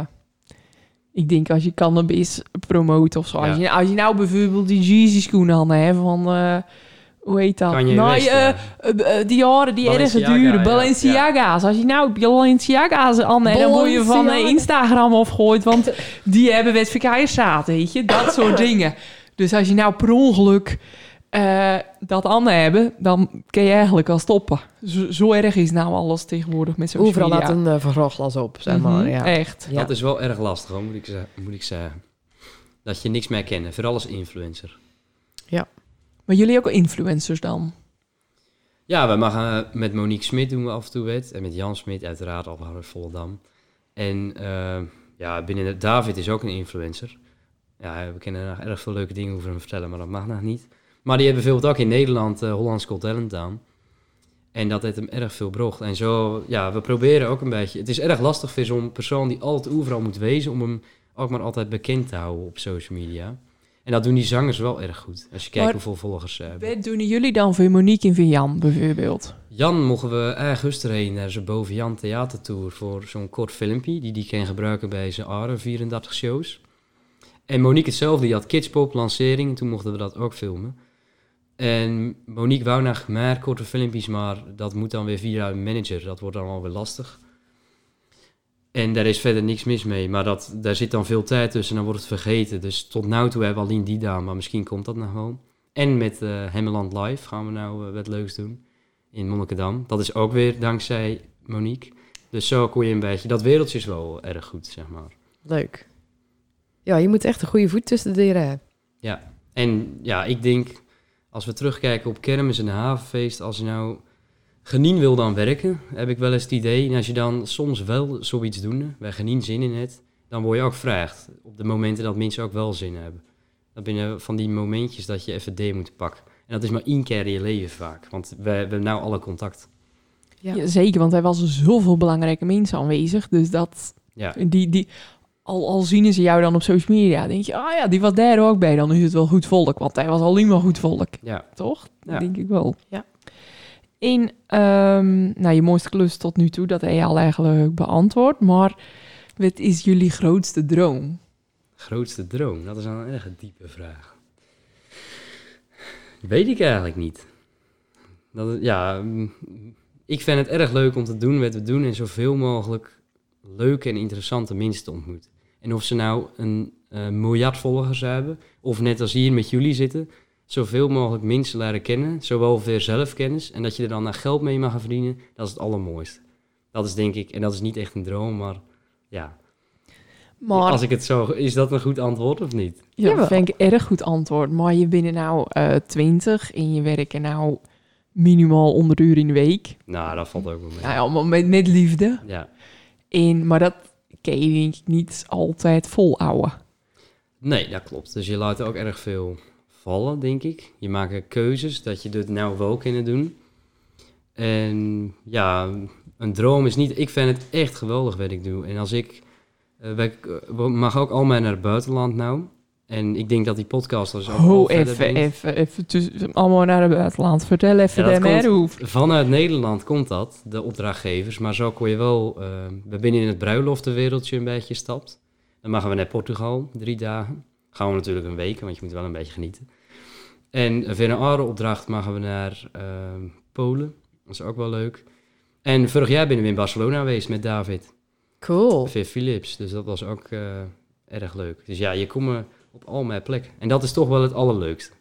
ik denk als je cannabis promoot of zo. Als, je, als je nou bijvoorbeeld die Jeezy schoenen aan hebt van, hoe heet dat? Kan je nou, West, eh, ja. eh, eh, die jaren die erg Balenciaga, duren. ja. Balenciaga's. Als je nou Balenciaga's aan hebt, dan word je van Balenciaga. Instagram afgooid. Want die hebben wat verkeerd zaten, weet je. Dat soort dingen. Dus als je nou per ongeluk eh, dat aan hebben, dan kun je eigenlijk al stoppen. Zo, zo erg is nou alles tegenwoordig met social Overal media. laat een uh, vergrootglas op, zeg maar. Mhm, ja. Echt. Ja. Dat is wel erg lastig, hoor, moet, ik moet ik zeggen. Dat je niks meer kennen, vooral als influencer. Maar jullie ook influencers dan? Ja, we mogen eh, met Monique Smit doen we af en toe wet. En met Jan Smit uiteraard, al uit Volendam. En eh, ja, binnen de, David is ook een influencer. Ja, we kennen nog erg veel leuke dingen over hem vertellen, maar dat mag nog niet. Maar die hebben bijvoorbeeld ook in Nederland eh Hollands Got Talent aan. En dat heeft hem erg veel brocht. En zo, ja, we proberen ook een beetje... Het is erg lastig voor zo'n persoon die altijd overal moet wezen... om hem ook maar altijd bekend te houden op social media. En dat doen die zangers wel erg goed. Als je kijkt Maar- hoeveel volgers ze hebben. Wat doen jullie dan voor Monique en voor Jan bijvoorbeeld? Jan mogen we ergens heen naar zijn Boven Jan theatertour voor zo'n kort filmpje die die kan gebruiken bij zijn ARE 34 shows. En Monique hetzelfde, die had Kidspop lancering en toen mochten we dat ook filmen. En Monique wou nog meer korte filmpjes, maar dat moet dan weer via een manager. Dat wordt dan alweer lastig. En daar is verder niks mis mee, maar dat, daar zit dan veel tijd tussen en dan wordt het vergeten. Dus tot nu toe hebben we alleen die gedaan, maar misschien komt dat nog wel. En met eh Hemmeland Live gaan we nou eh, wat leuks doen in Monnikendam. Dat is ook weer dankzij Monique. Dus zo kon je een beetje... Dat wereldje is wel erg goed, zeg maar. Leuk. Ja, je moet echt een goede voet tussen de deuren hebben. En ja, ik denk, als we terugkijken op kermis en havenfeest... als je nou genien wil dan werken, heb ik wel eens het idee... En als je dan soms wel zoiets doen, bij genien zin in hebt... dan word je ook gevraagd. Op de momenten dat mensen ook wel zin hebben. Dat binnen van die momentjes dat je even D moet pakken. En dat is maar één keer in je leven vaak. Want we, we hebben nou alle contact. Ja. Ja, zeker, want er was zoveel belangrijke mensen aanwezig. Dus dat, Ja, die, die, al, al zien ze jou dan op social media, denk je, ah ja, die was daar ook bij. Dan is het wel goed volk, want hij was alleen maar goed volk. ja. Toch? Ja. Denk ik wel. Ja. In, ehm, nou, je mooiste klus tot nu toe, dat heb je al eigenlijk beantwoord. Maar wat is jullie grootste droom? Grootste droom? Dat is een erg diepe vraag. Weet ik eigenlijk niet. Dat, ja, ik vind het erg leuk om te doen wat we doen en zoveel mogelijk leuke en interessante mensen te ontmoeten. En of ze nou een eh, miljard volgers hebben, of net als hier met jullie zitten, zoveel mogelijk mensen leren kennen, zowel voor zelfkennis en dat je er dan naar geld mee mag gaan verdienen, dat is het allermooiste. Dat is denk ik, en dat is niet echt een droom, maar ja, Maar als ik het zo, is dat een goed antwoord of niet? Ja, dat vind ik erg goed antwoord. Maar je bent nou eh 20 en je werkt nou minimaal 100 uur in de week. Nou, dat valt ook wel mee. Nou ja, allemaal met, met liefde. Ja. En, maar dat kun je denk ik niet altijd volhouden. Nee, dat klopt. Dus je laat ook erg veel vallen, denk ik. Je maakt keuzes dat je dit nou wel kunnen doen. En ja, een droom is niet... Ik vind het echt geweldig wat ik doe. En als ik... we mag ook allemaal naar het buitenland nou. En ik denk dat die podcasters ook al Ho, verder even, even, even. tussen- allemaal naar het buitenland. Vertel even Ja, komt- hoe. Vanuit Nederland komt dat, de opdrachtgevers. Maar zo kon je wel... eh, we binnen in het bruiloftenwereldje een beetje stapt. Dan mogen we naar Portugal, drie dagen. Gaan we natuurlijk een week, want je moet wel een beetje genieten. En een andere opdracht mogen we naar eh, Polen. Dat is ook wel leuk. En vorig jaar ben we in Barcelona geweest met David. Cool. Vir Philips. Dus dat was ook eh, erg leuk. Dus ja, je komt op al mijn plekken. En dat is toch wel het allerleukste.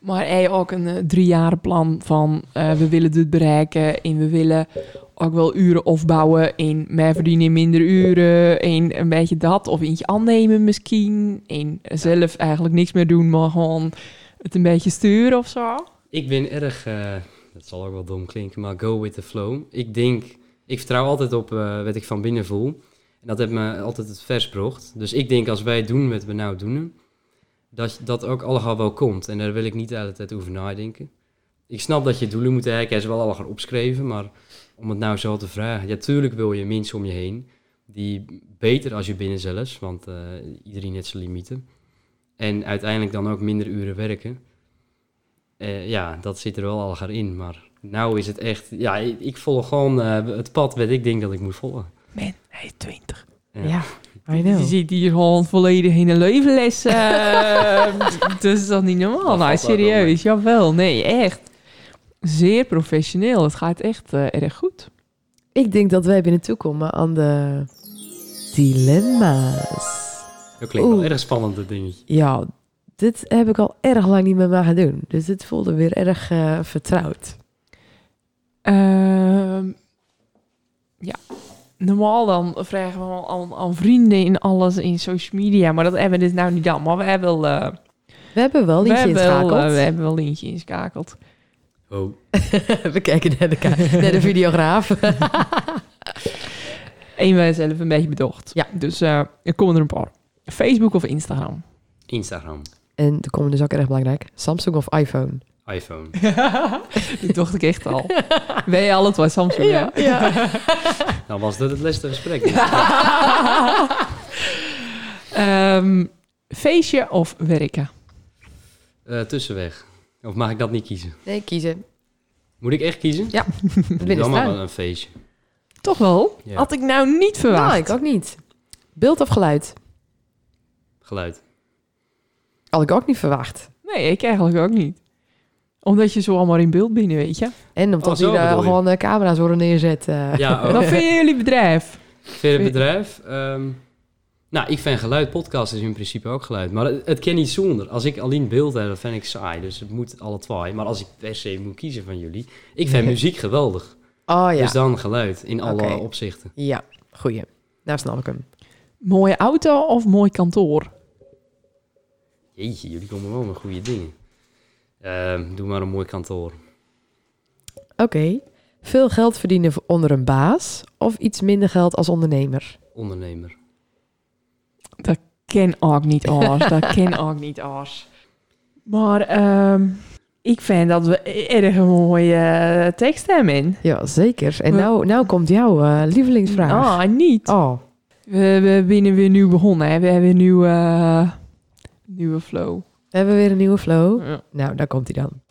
Maar je ook een eh, driejarenplan van eh, we willen dit bereiken en we willen ook wel uren opbouwen en meer verdienen in minder uren en een beetje dat of eentje aannemen misschien en zelf eigenlijk niks meer doen, maar gewoon het een beetje sturen of zo. Ik ben erg, eh, dat zal ook wel dom klinken, maar go with the flow. Ik denk, ik vertrouw altijd op eh, wat ik van binnen voel. En dat heeft me altijd het vers gebracht. Dus ik denk als wij doen wat we nou doen, dat dat ook allemaal wel komt. En daar wil ik niet de hele tijd over nadenken. Ik snap dat je doelen moet bereiken, hij is wel al gaan opschrijven, maar om het nou zo te vragen. Ja, tuurlijk wil je mensen om je heen, die beter als je binnen zelfs, want eh, iedereen heeft zijn limieten. En uiteindelijk dan ook minder uren werken. Eh, ja, dat zit er wel al gaan in. Maar nou is het echt... Ja, ik, ik volg gewoon eh, het pad wat ik denk dat ik moet volgen. Man, hij is 20. Ja. Ja, I Je zit hier gewoon volledig in een levenles. eh dus dat is niet normaal. Dat nou, serieus. Jawel, nee, echt. Zeer professioneel. Het gaat echt eh, erg goed. Ik denk dat wij binnen toekomen aan de dilemma's. Dat klinkt wel Oeh. erg spannend, dat dingetje. Ja, dit heb ik al erg lang niet meer gaan doen. Dus dit voelde weer erg eh, vertrouwd. Ehm, ja, normaal dan vragen we al aan, aan vrienden in alles in social media, maar dat hebben we dus nou niet dan. Maar we hebben wel, eh, We hebben wel we hebben wel, inschakeld. eh, we hebben wel Lientje inschakeld. Oh, we kijken naar de, naar de videograaf. En wij zelf een beetje bedocht. Ja. Dus eh, er komen er een paar. Facebook of Instagram? Instagram, en er komen dus ook erg belangrijk. Samsung of iPhone? iPhone. Dat dacht ik echt al. Wij alle twee Samsung, ja. ja. Nou was dat het laatste gesprek. Ehm, feestje of werken? Eh, tussenweg. Of mag ik dat niet kiezen? Nee, kiezen. Moet ik echt kiezen? Dat ben Dan maar staan. wel een feestje. Toch wel? Ja. Had ik nou niet verwacht. Nou, ik ook niet. Beeld of geluid? Geluid. Had ik ook niet verwacht. Nee, ik eigenlijk ook niet. Omdat je zo allemaal in beeld binnen, weet je. En omdat Oh, zo daar bedoel je. gewoon de camera's worden neerzet. eh. Ja, ook. Wat vinden jullie bedrijf? Verder bedrijf. ehm, nou, ik vind geluid, podcast is in principe ook geluid. Maar het, het kan niet zonder. Als ik alleen beeld heb, dan vind ik saai. Dus het moet alle twee. Maar als ik per se moet kiezen van jullie. Ik vind muziek geweldig. Oh ja. Dus dan geluid in alle Oké. opzichten. Ja, goeie. Nou snap ik hem. Mooie auto of mooi kantoor? Jeetje, jullie komen wel met goede dingen. Ehm, doe maar een mooi kantoor. Oké. Veel geld verdienen voor- onder een baas of iets minder geld als ondernemer? Ondernemer. Dat ken ook niet als. dat ken ook niet als. Maar ehm, ik vind dat we erg een mooie eh, tekst hebben. Ja, zeker. En We- nou, nou komt jouw eh, lievelingsvraag. Ah, niet. Oh, We, we binnen weer nieuw begonnen. Hè. We hebben een nieuwe, eh, nieuwe flow. hebben we weer een nieuwe flow? Ja. Nou, daar komt hij dan.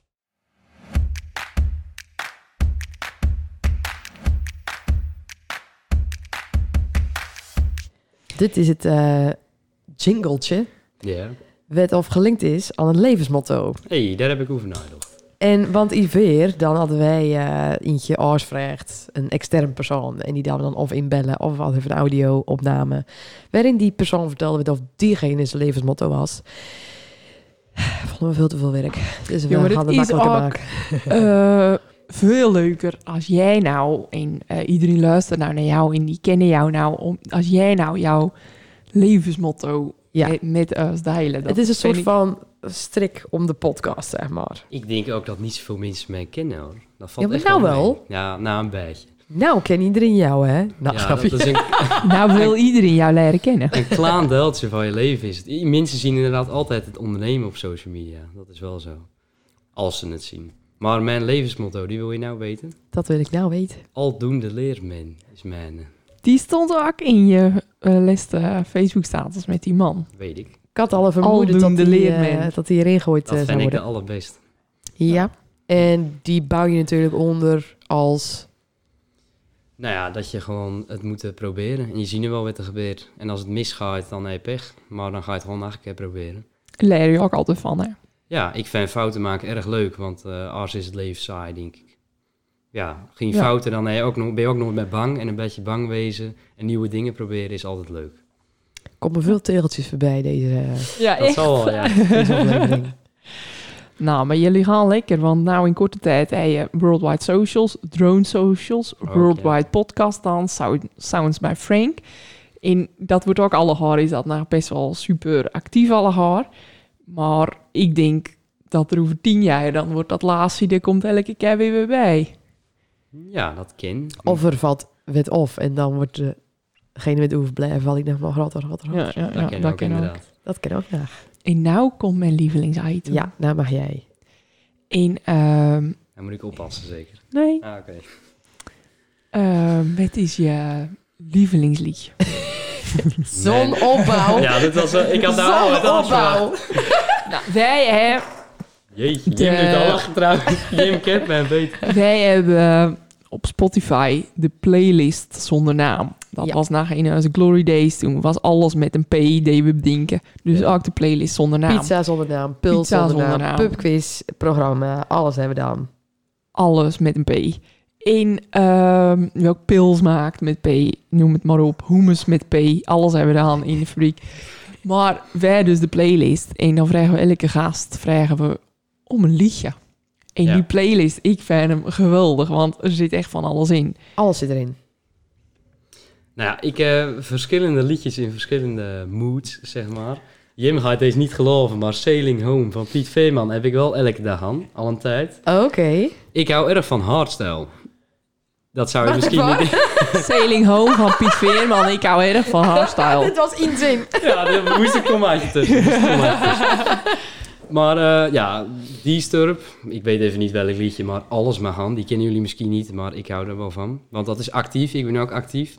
Dit is het eh jingletje. Ja. Wat of gelinkt is aan het levensmotto. hey, daar heb ik over nagedacht. En want Iver, dan hadden wij eh eentje aansvraagd, een extern persoon. En die dan dan of inbellen of wat even een audio-opname. Waarin die persoon vertelde of diegene zijn levensmotto was. Vonden we veel te veel werk. Dus we dit gaan het makkelijker ook- maken. Eh, veel leuker als jij nou, en eh, iedereen luistert nou naar jou en die kennen jou nou, om, als jij nou jouw levensmotto Ja. met, ons delen. Dat het is een soort ik- van strik om de podcast, zeg maar. Ik denk ook dat niet zoveel mensen mij kennen hoor. Dat valt Ja, maar echt nou mee. wel. Ja, nou een beetje. Nou, ken iedereen jou, hè? Nou, ja, snap dat je? is een, Nou wil iedereen jou leren kennen. een klein deeltje van je leven is het. Mensen zien inderdaad altijd het ondernemen op social media. Dat is wel zo. Als ze het zien. Maar mijn levensmotto, die wil je nou weten? Dat wil ik nou weten. Aldoende leert men, is mijn, eh, Die stond ook in je eh laatste Facebook-status met die man. weet ik. Ik had al vermoeden dat die, leert eh, dat die erin gegooid Dat eh, vind ik de allerbest. Ja. En die bouw je natuurlijk onder als... Nou ja, dat je gewoon het moet eh, proberen. En je ziet nu wel wat er gebeurt. En als het misgaat, dan heb je pech. Maar dan ga je het gewoon nog een keer proberen. Leer je ook altijd van, hè? Ja, ik vind fouten maken erg leuk, want eh als is het leven saai, denk ik. Ja, geen Ja. fouten, dan ben je, ook nog, ben je ook nog met bang. En een beetje bang wezen en nieuwe dingen proberen is altijd leuk. Komen veel tegeltjes voorbij deze, eh, Ja, Dat zal wel, ja. Nou, maar jullie gaan lekker, want nou in korte tijd heb je Worldwide Socials, Drone Socials, Ook, Worldwide Podcast dan, Sound- Sounds by Frank. En dat wordt ook alle haar, is dat nou best wel super actief alle haar. Maar ik denk dat er over tien jaar, dan wordt dat laatste, er komt elke keer weer weer bij. Ja, dat ken. Of er valt wet of en dan wordt degene met overblijven val ik nog maar groter, groter, groter. Ja, ja, dat ja, ken dat ook ken ook. inderdaad. Dat ken ook graag. En nou komt mijn lievelingsitem. Ja, nou mag jij. En, ehm, Dan moet ik oppassen, zeker. nee, Ah, oké. ehm, wat is je lievelingsliedje? Zonopbouw. Ja, dit was... eh, ik had nou al wat verwacht. nou, wij hebben... Jeetje, De- Jim doet alles getrouwd. Jim kent mij beter. Wij hebben op Spotify de playlist zonder naam. Dat Ja. was na in onze Glory Days. Toen was alles met een P die we bedenken. Dus Ja. ook de playlist zonder naam. Pizza zonder naam, pils Pizza zonder, zonder naam, naam. pubquiz, programma, alles hebben we dan. Alles met een P. In ehm, welk pils maakt met P, noem het maar op. Hummus met P. Alles hebben we dan in de fabriek. Maar wij dus de playlist. En dan vragen we elke gast vragen we om een liedje. En Ja. die playlist, ik vind hem geweldig. Want er zit echt van alles in. Alles zit erin. Nou ja, ik heb verschillende liedjes in verschillende moods, zeg maar. Jim gaat deze niet geloven, maar Sailing Home van Piet Veeman heb ik wel elke dag aan, al een tijd. Oké. Ik hou erg van hardstyle. Dat zou je Wacht misschien niet... Sailing Home van Piet Veerman. Ik hou erg van hardstyle. Dit was inzin. Ja, daar moest een kommaatje tussen. Maar eh, ja, die Sturp, ik weet even niet welk liedje, maar Alles maar aan. Die kennen jullie misschien niet, maar ik hou er wel van. Want dat is actief, ik ben ook actief.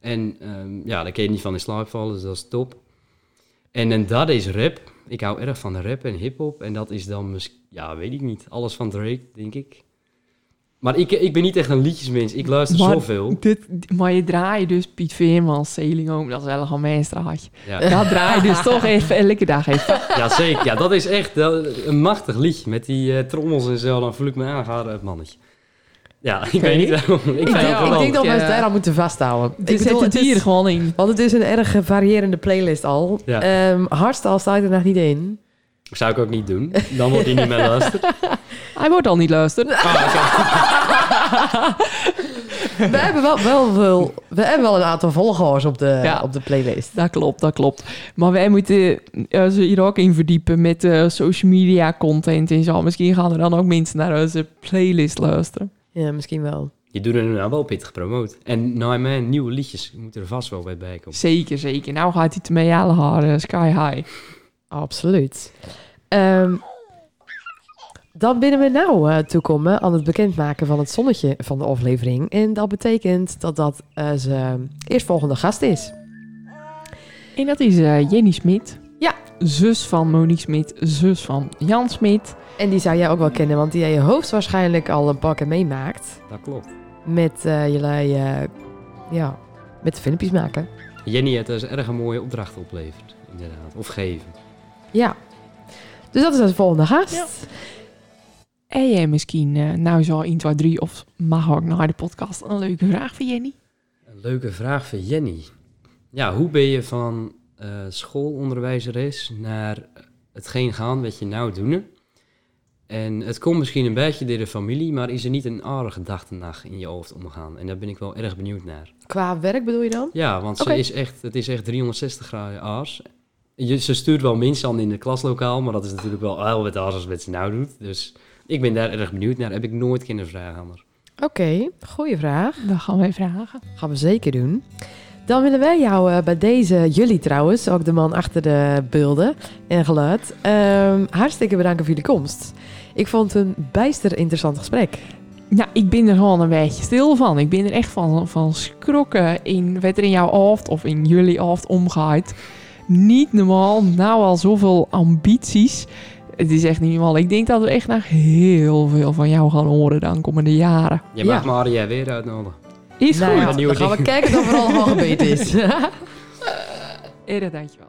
En ehm, ja, daar kun je niet van in slaap vallen, dus dat is top. En, en dat is rap. Ik hou erg van rap en hip-hop. En dat is dan, mis- ja, weet ik niet, alles van Drake, denk ik. Maar ik, ik ben niet echt een liedjesmens, ik luister Maar zoveel. Dit, maar je draait dus Piet Veerman, Sailing Home. Dat is wel een mijnstraatje. Ja. Dat draai je dus toch even elke dag even. Ja, zeker. Ja, dat is echt wel een machtig liedje. Met die eh, trommels en zo, dan voel ik me aangehouden het mannetje. Ja, ik weet niet waarom. Ik Ik denk, ik geweldig. denk dat we het daar aan moeten vasthouden. Dus ik bedoel, zet het het hier is, gewoon in. want het is een erg variërende playlist al. Ja. Ehm hardstyle staat er nog niet in. Zou ik ook niet doen. Dan wordt hij niet meer luisterd. Hij wordt al niet luisteren. We hebben wel, wel, wel, we hebben wel een aantal volgers op de, Ja. op de playlist. Dat klopt, dat klopt. Maar wij moeten eh, ze hier ook in verdiepen met eh, social media content en zo. Misschien gaan er dan ook mensen naar onze playlist luisteren. Ja, misschien wel. Je doet er nou wel pittig gepromoot. En nou, mijn nieuwe liedjes moeten er vast wel bij bij komen. Zeker, zeker. Nou gaat hij ermee alle haren sky high. Absoluut. Ehm, dan binnen we nou eh, toekomen aan het bekendmaken van het zonnetje van de aflevering. En dat betekent dat dat eh zijn eerstvolgende gast is. En dat is eh, Jenny Smit. Ja. Zus van Monique Smit, zus van Jan Smit. En die zou jij ook wel kennen, want die jij je hoogstwaarschijnlijk al een pakken meemaakt. Dat klopt. Met eh, jullie, eh, ja, met de filmpjes maken. Jenny heeft dus erg een mooie opdracht opleverd. Inderdaad. Of geven. Ja. Dus dat is de volgende gast. Ja. En jij misschien, eh, nou zo 1, 2, 3 of mag ook naar de podcast, een leuke vraag voor Jenny. Een leuke vraag voor Jenny. Ja, hoe ben je van eh, schoolonderwijzeres naar hetgeen gaan wat je nou doet? En het komt misschien een beetje door de familie, maar is er niet een aardige gedachtenacht in je hoofd omgaan? En daar ben ik wel erg benieuwd naar. Qua werk bedoel je dan? Ja, want ze is echt, het is echt 360 graden aars. Je, ze stuurt wel mensen aan in het klaslokaal, maar dat is natuurlijk wel heel wat aars als wat ze nou doet. Dus ik ben daar erg benieuwd naar. Heb ik nooit kunnen vragen anders. Oké, goede vraag. Dat gaan wij vragen. Gaan we zeker doen. Dan willen wij jou eh, bij deze, jullie trouwens, ook de man achter de beelden en geluid, ehm, hartstikke bedanken voor jullie komst. Ik vond het een bijster interessant gesprek. Nou, ik ben er gewoon een beetje stil van. Ik ben er echt van, van schrokken in wat er in jouw hoofd of in jullie hoofd omgaat. Niet normaal. Nou al zoveel ambities. Het is echt niet normaal. Ik denk dat we echt nog heel veel van jou gaan horen de komende jaren. Je Ja. mag Maria weer uitnodigen. Is Nou goed. ja, Nieuwe dan gaan we kijken of er al gebeten is. Erg dankjewel.